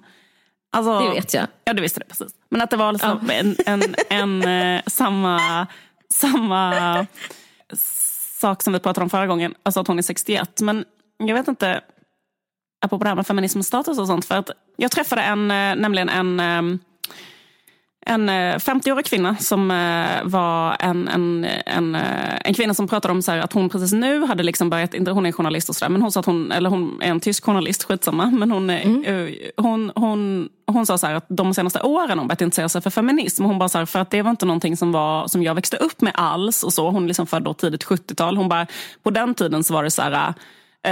Alltså, det vet jag. Ja, du visste det precis. Men att det var liksom ja. en, en, en, en, [LAUGHS] eh, samma, samma sak som vi pratade om förra gången, alltså att hon är 61. Men jag vet inte, apropå det här med feminism och status och sånt, för att jag träffade en, eh, nämligen en en 50-årig eh, kvinna som eh, var en, en, en, eh, en kvinna som pratade om så att hon precis nu hade liksom börjat, inte hon är journalist och sådär, men hon sa att hon, eller hon är en tysk journalist, skitsamma, men hon, mm. hon, hon, hon sa så att de senaste åren hon börjat intressera sig för feminism. Hon bara så här, för att det var inte någonting som, var, som jag växte upp med alls och så. Hon är liksom född då tidigt 70-tal. Hon bara, på den tiden så var det så här,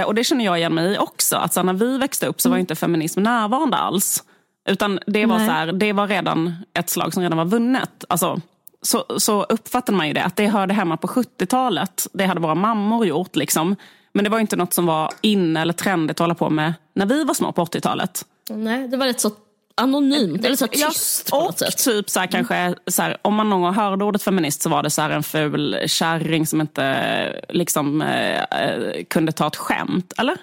och det känner jag igen mig i också, att så när vi växte upp så var mm. inte feminism närvarande alls. Utan det var, så här, det var redan ett slag som redan var vunnet. Alltså, så, så uppfattade man ju det, att det hörde hemma på 70-talet. Det hade våra mammor gjort. Liksom. Men det var inte något som var inne eller trendigt att hålla på med när vi var små på 80-talet. Nej, det var rätt så anonymt, eller så tyst ja, på något sätt. typ så här, kanske, så här, om man någon gång hörde ordet feminist så var det så här, en ful kärring som inte liksom, eh, eh kunde ta ett skämt. Eller?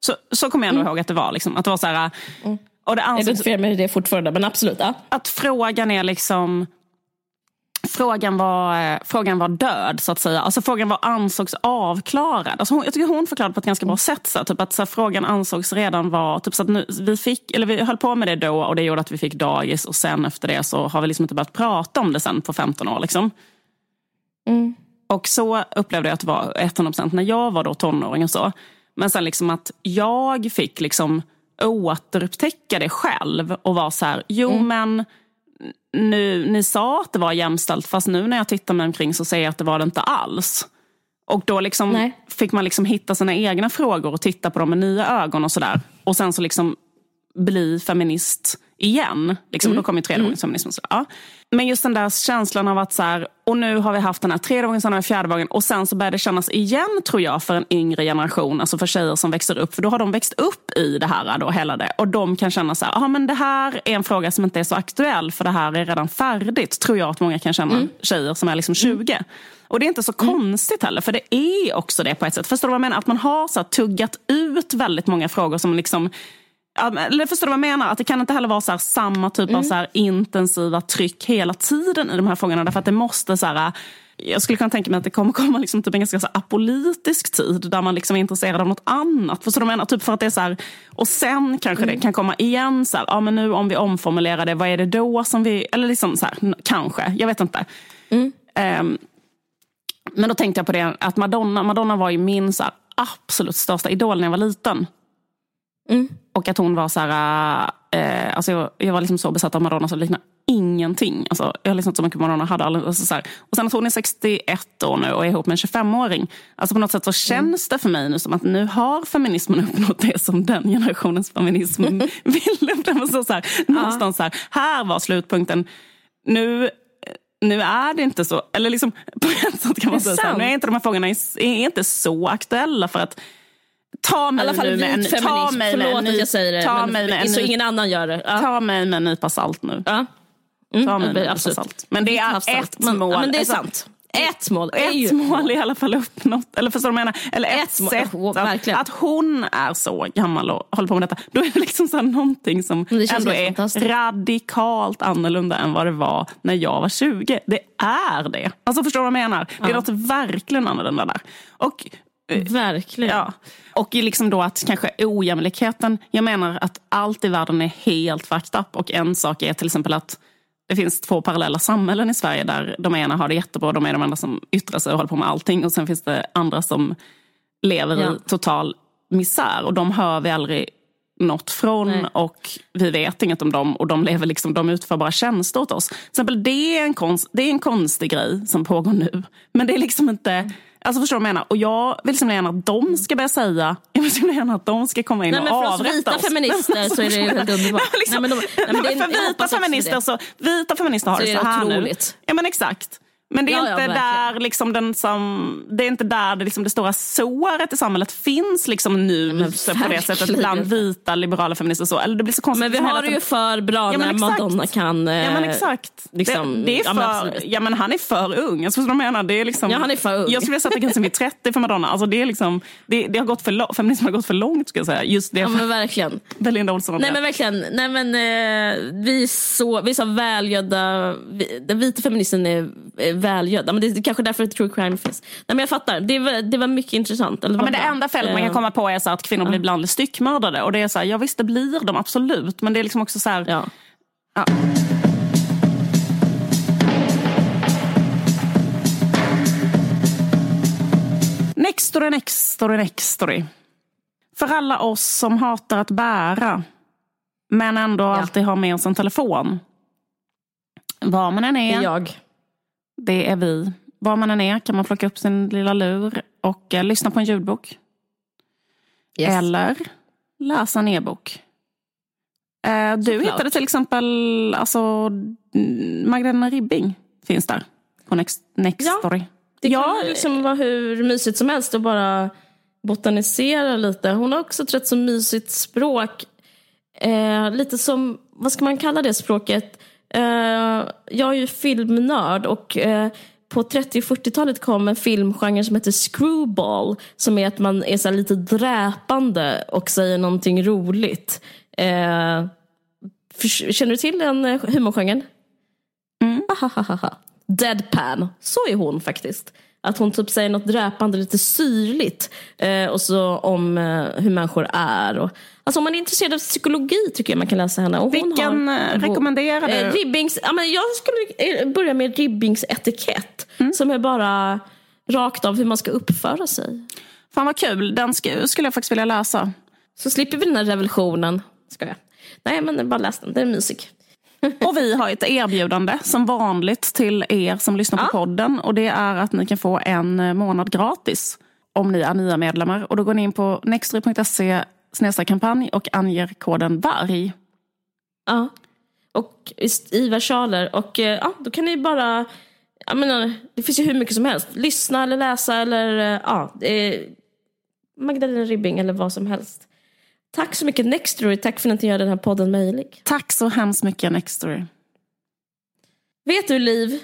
Så, så kommer jag ändå mm. ihåg att det var. Liksom, att det var så här, mm. Och det ansågs, identifierar mig det fortfarande, men absolut. Ja. Att frågan är liksom... Frågan var, eh, frågan var död, så att säga. Alltså, frågan var ansågs avklarad. Alltså, hon, jag tycker hon förklarade på ett ganska bra sätt. Så, typ att så här, Frågan ansågs redan vara... Typ, så att nu, vi, fick, eller vi höll på med det då och det gjorde att vi fick dagis. Och sen efter det så har vi liksom inte börjat prata om det sen på 15 år. Liksom. Mm. Och så upplevde jag att det var 100% när jag var då tonåring. och så. Men sen liksom att jag fick liksom återupptäcka det själv och vara så här, jo mm. men nu, ni sa att det var jämställt fast nu när jag tittar mig omkring så säger jag att det var det inte alls. Och då liksom fick man liksom hitta sina egna frågor och titta på dem med nya ögon och sådär. Och sen så liksom bli feminist igen. Liksom, mm. Då kom ju tredje mm. Så, ja. Men just den där känslan av att så här, och nu har vi haft den här tredje vågen, sen har vi fjärde vågen och sen så börjar det kännas igen tror jag för en yngre generation, alltså för tjejer som växer upp. För då har de växt upp i det här då, hela det. Och de kan känna så här, ah, men det här är en fråga som inte är så aktuell för det här är redan färdigt. Tror jag att många kan känna, mm. tjejer som är liksom 20. Mm. Och det är inte så mm. konstigt heller, för det är också det på ett sätt. Förstår du vad jag menar? Att man har så tuggat ut väldigt många frågor som liksom eller förstår du vad jag menar? Att det kan inte heller vara så samma typ mm. av så intensiva tryck hela tiden i de här frågorna. Därför att det måste så här, jag skulle kunna tänka mig att det kommer komma liksom typ en ganska så apolitisk tid där man liksom är intresserad av något annat. Förstår du vad jag menar? Typ för att det är så här, och sen kanske mm. det kan komma igen. Så här, ja, men nu om vi omformulerar det, vad är det då som vi... Eller liksom så här, kanske, jag vet inte. Mm. Um, Men då tänkte jag på det att Madonna, Madonna var ju min så här, absolut största idol när jag var liten. Mm. Och att hon var så här, eh, alltså jag, jag var liksom så besatt av Madonna så det liknar ingenting. Alltså, jag har lyssnat så mycket på Madonna. Hade aldrig, alltså så här. Och sen att hon är 61 år nu och är ihop med en 25-åring. Alltså på något sätt så känns det för mig nu som att nu har feminismen [LAUGHS] uppnått det som den generationens feminism [LAUGHS] ville. Så så här, någonstans så här, här var slutpunkten. Nu nu är det inte så, eller liksom [LAUGHS] på ett sätt kan man säga så här, nu är inte de här frågorna är inte så aktuella för att Ta mig nu med en, ta mig med en ny- det. ta mig med en så ingen annan gör det. Ja. Ta mig med en nypa salt nu. Ja. Mm, Ta mig med en nypa absolut. salt. Men det är Havssalt. ett Men- mål. Ja, men det är Alltså, sant. Ett mål är ju Ett mål i alla fall uppnått. Eller förstår du vad jag menar? Eller ett, Ett mål, sätt. oh, att, att hon är så gammal och håller på med detta. Då är det liksom så här någonting som ändå är radikalt annorlunda än vad det var när jag var 20. Det är det. Alltså förstår du vad jag menar? Det är något verkligen annorlunda där. Och Verkligen. Ja. Och liksom då att kanske ojämlikheten, jag menar att allt i världen är helt fucked up. Och en sak är till exempel att det finns två parallella samhällen i Sverige där de ena har det jättebra, de är de enda som yttrar sig och håller på med allting. Och sen finns det andra som lever Ja. i total misär. Och de hör vi aldrig något från Nej. och vi vet inget om dem och de, lever liksom, de utför bara tjänster åt oss. Till exempel, det, är en konst, det är en konstig grej som pågår nu. Men det är liksom inte... Alltså förstår du vad jag menar? Och jag vill liksom gärna att de ska börja säga, jag vill så gärna att de ska komma in Nej, och för oss avrätta vita oss. feminister så är det ju helt underbart. liksom, Nej, men de- nej, men det är- för vita feminister, så, vita feminister har Så det så här nu. otroligt. Ja men exakt. Men det är Ja, ja, inte verkligen. där liksom den som, det är inte där det, liksom det stora såret i samhället finns liksom nu men så på det sättet bland vita liberala feminister. Så. Eller det blir så konstigt. Men vi har det ju för bra Ja, när exakt. Madonna kan... eh, Ja men exakt. liksom, det, det är ja, men för, ja, men han är för ung. Jag, jag menar, det är liksom, Ja, han är för ung. Jag skulle vilja sätta gränsen vid 30 för Madonna. Alltså, det är liksom, det, det har gått för långt, feminismen har gått för långt ska jag säga. Just det Ja men verkligen. Belinda Olsson och Nej men verkligen. Nej, men, eh, vi, är så, vi är så välgödda. Vi, den vita feministen är, är välgödd. Ja, Men det är kanske därför true crime finns. Nej, men jag fattar. Det var, det var mycket intressant. Eller Ja, men det bra. enda fället man kan Eh, komma på är så att kvinnor blir ibland styckmördade. Och det är så här, ja visst det blir de absolut. Men det är liksom också så här, Ja. Ja. Next story, next story, next story. För alla oss som hatar att bära, men ändå alltid har med oss en telefon. Var man än Det är, är jag. Det är vi. Var man än är kan man plocka upp sin lilla lur och eh, lyssna på en ljudbok. Yes. Eller läsa en e-bok. Eh, du Såklart. hittade till exempel alltså, mm, Magdalena Ribbing finns där på Next, Next Ja. Story. Det Ja, kan liksom vara hur mysigt som helst att bara botanisera lite. Hon har också ett rätt så mysigt språk. Eh, lite som, vad ska man kalla det språket? Eh, jag är ju filmnörd och eh, på 30 och 40-talet kom en filmgenre som heter screwball. Som är att man är så lite dräpande och säger någonting roligt. Eh, känner du till den humorgenren? Ahahaha. Deadpan. Så är hon faktiskt. Att hon typ säger något dräpande, lite syrligt. Eh, och så om eh, hur människor är. Och, alltså om man är intresserad av psykologi tycker jag man kan läsa henne. Och Vilken, har, eh, rekommenderar du? Eh, ribbings, ja, men jag skulle eh, börja med Ribbings etikett. Mm. Som är bara rakt av hur man ska uppföra sig. Fan vad kul, den sk- skulle jag faktiskt vilja läsa. Så slipper vi den här revolutionen. Ska jag. Nej men bara läs den, den är mysig. Och vi har ett erbjudande som vanligt till er som lyssnar på Ja. podden. Och det är att ni kan få en eh, månad gratis om ni är nya medlemmar. Och då går ni in på nextory.se kampanj och anger koden VARG. Ja. Och i- versaler. Och eh, ja, då kan ni bara... Jag menar, det finns ju hur mycket som helst. Lyssna eller läsa eller eh, ja, eh, Magdalena Ribbing eller vad som helst. Tack så mycket Nextory. Tack för att ni gör den här podden möjlig. Tack så hemskt mycket Nextory. Vet du Liv?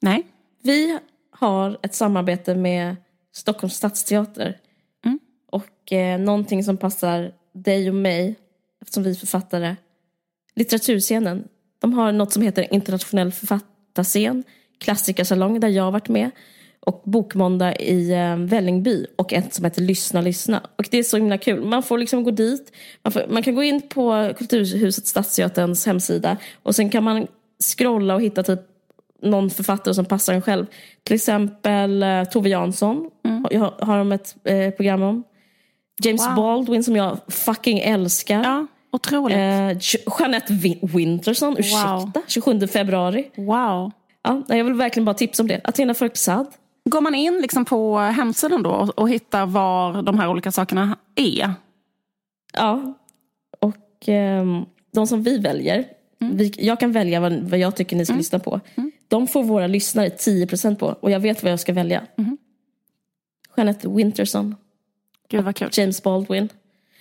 Nej? Vi har ett samarbete med Stockholms stadsteater. Mm. Och eh, någonting som passar dig och mig, eftersom vi är författare. Litteraturscenen. De har något som heter internationell författarscen. Klassikersalong där jag har varit med. Och Bokmåndag i eh, Vällingby. Och ett som heter Lyssna, lyssna. Och det är så himla kul. Man får liksom gå dit. Man, får, man kan gå in på Kulturhuset Stadsteaterns hemsida. Och sen kan man scrolla och hitta typ någon författare som passar en själv. Till exempel eh, Tove Jansson Mm. jag har, har de ett eh, program om. James Wow. Baldwin som jag fucking älskar. Ja, otroligt. Eh, Je- Jeanette Win- Winterson, ursäkta, 27 februari. Wow. Ja, jag vill verkligen bara tipsa om det. Athena Farrokhzad. Går man in liksom på hemsidan då och, hittar var de här olika sakerna är? Ja, och ehm, de som vi väljer, vi, jag kan välja vad, vad jag tycker ni ska lyssna på. De får våra lyssnare 10% på och jag vet vad jag ska välja. Jeanette Winterson, Gud vad kul. James Baldwin.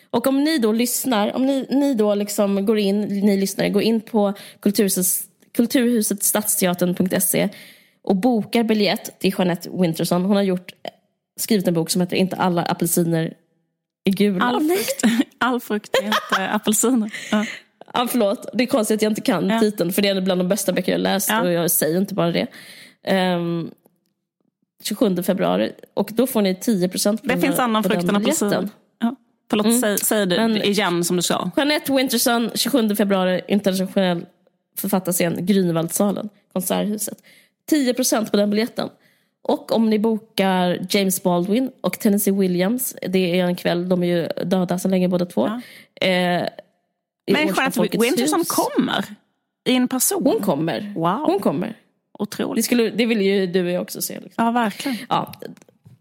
Och om ni då lyssnar, om ni, ni då liksom går in, ni lyssnare, går in på Kulturhuset, Kulturhuset Stadsteatern.se och bokar biljett till Jeanette Winterson. Hon har gjort, skrivit en bok som heter Inte alla apelsiner är gula. All [LAUGHS] frukt, all frukt är inte apelsiner. Ja. Ja, förlåt, det är konstigt att jag inte kan Ja. titeln för det är bland de bästa böcker jag läst Ja. och jag säger inte bara det. Ehm, 27 februari och då får ni 10% på Det den finns här- annan på frukt än apelsin. Ja. Förlåt, säg, säg det Men- igen som du sa. Jeanette Winterson, 27 februari, internationell författarscen, Grünewaldsalen, Konserthuset. 10% på den biljetten. Och om ni bokar James Baldwin och Tennessee Williams, det är en kväll, de är ju döda sedan länge båda två. Eh, i Men Jeanette Winterson kommer i en person. Hon kommer. Wow. Hon kommer. Det, Otroligt. skulle, det vill ju du och jag också se. Liksom. Ja, verkligen. Ja.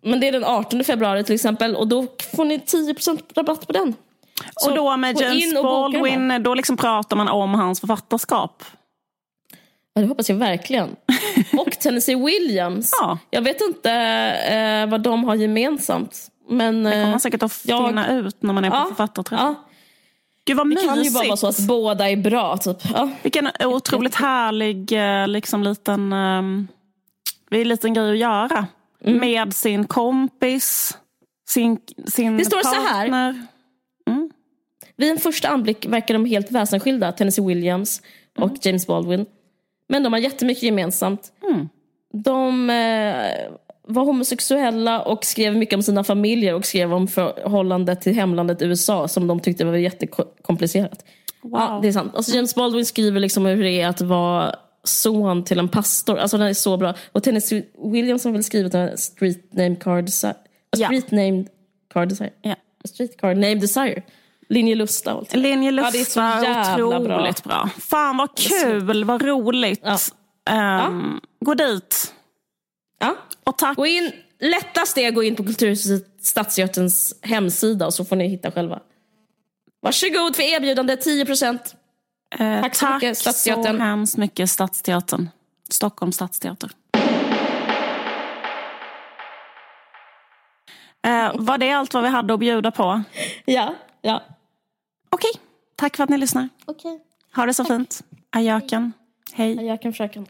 Men det är den 18 februari till exempel och då får ni 10% rabatt på den. Så och då med James. Baldwin, då liksom pratar man om hans författarskap. Ja, det hoppas jag verkligen. [LAUGHS] Och Tennessee Williams. Ja. Jag vet inte eh, vad de har gemensamt. Men Det kommer eh, man säkert att jag- finna ut när man är på ja, författarträff. ja, Gud vad det mysigt. kan ju bara vara så att båda är bra. Typ. Ja. Vilken otroligt härlig eh, liksom, liten, um, det liten grej att göra. Med sin kompis, sin, sin Mm. Det står så här. partner. Vid en första anblick verkar de helt väsensskilda, Tennessee Williams och Mm. James Baldwin. Men de har jättemycket gemensamt. Mm. De eh, var homosexuella och skrev mycket om sina familjer och skrev om förhållandet till hemlandet USA som de tyckte var jättekomplicerat. Wow. Ja, det är sant. Alltså James Baldwin skriver liksom hur det är att vara son till en pastor. Alltså den är så bra. Och Tennessee Williams har väl skrivit en street name card desire. A street named card desire. Ja. A street card named desire. Linje Lusta. Linje Ja, det är så Lusta, jävla otroligt bra. Fan vad kul, vad roligt. Ja. Ehm, Gå dit. Ja. Och tack. Gå in, lättast är att gå in på Kulturhuset Stadsteaterns hemsida och så får ni hitta själva. Varsågod för erbjudande, 10%. Eh, Tack så mycket, så Stadsteatern. hemskt mycket Stadsteatern. Stockholms stadsteater. Eh, var det allt vad vi hade att bjuda på? Ja, ja. Okej, tack för att ni lyssnar. Okej. Ha det så fint. Ajöken. Hej. Kan försöka.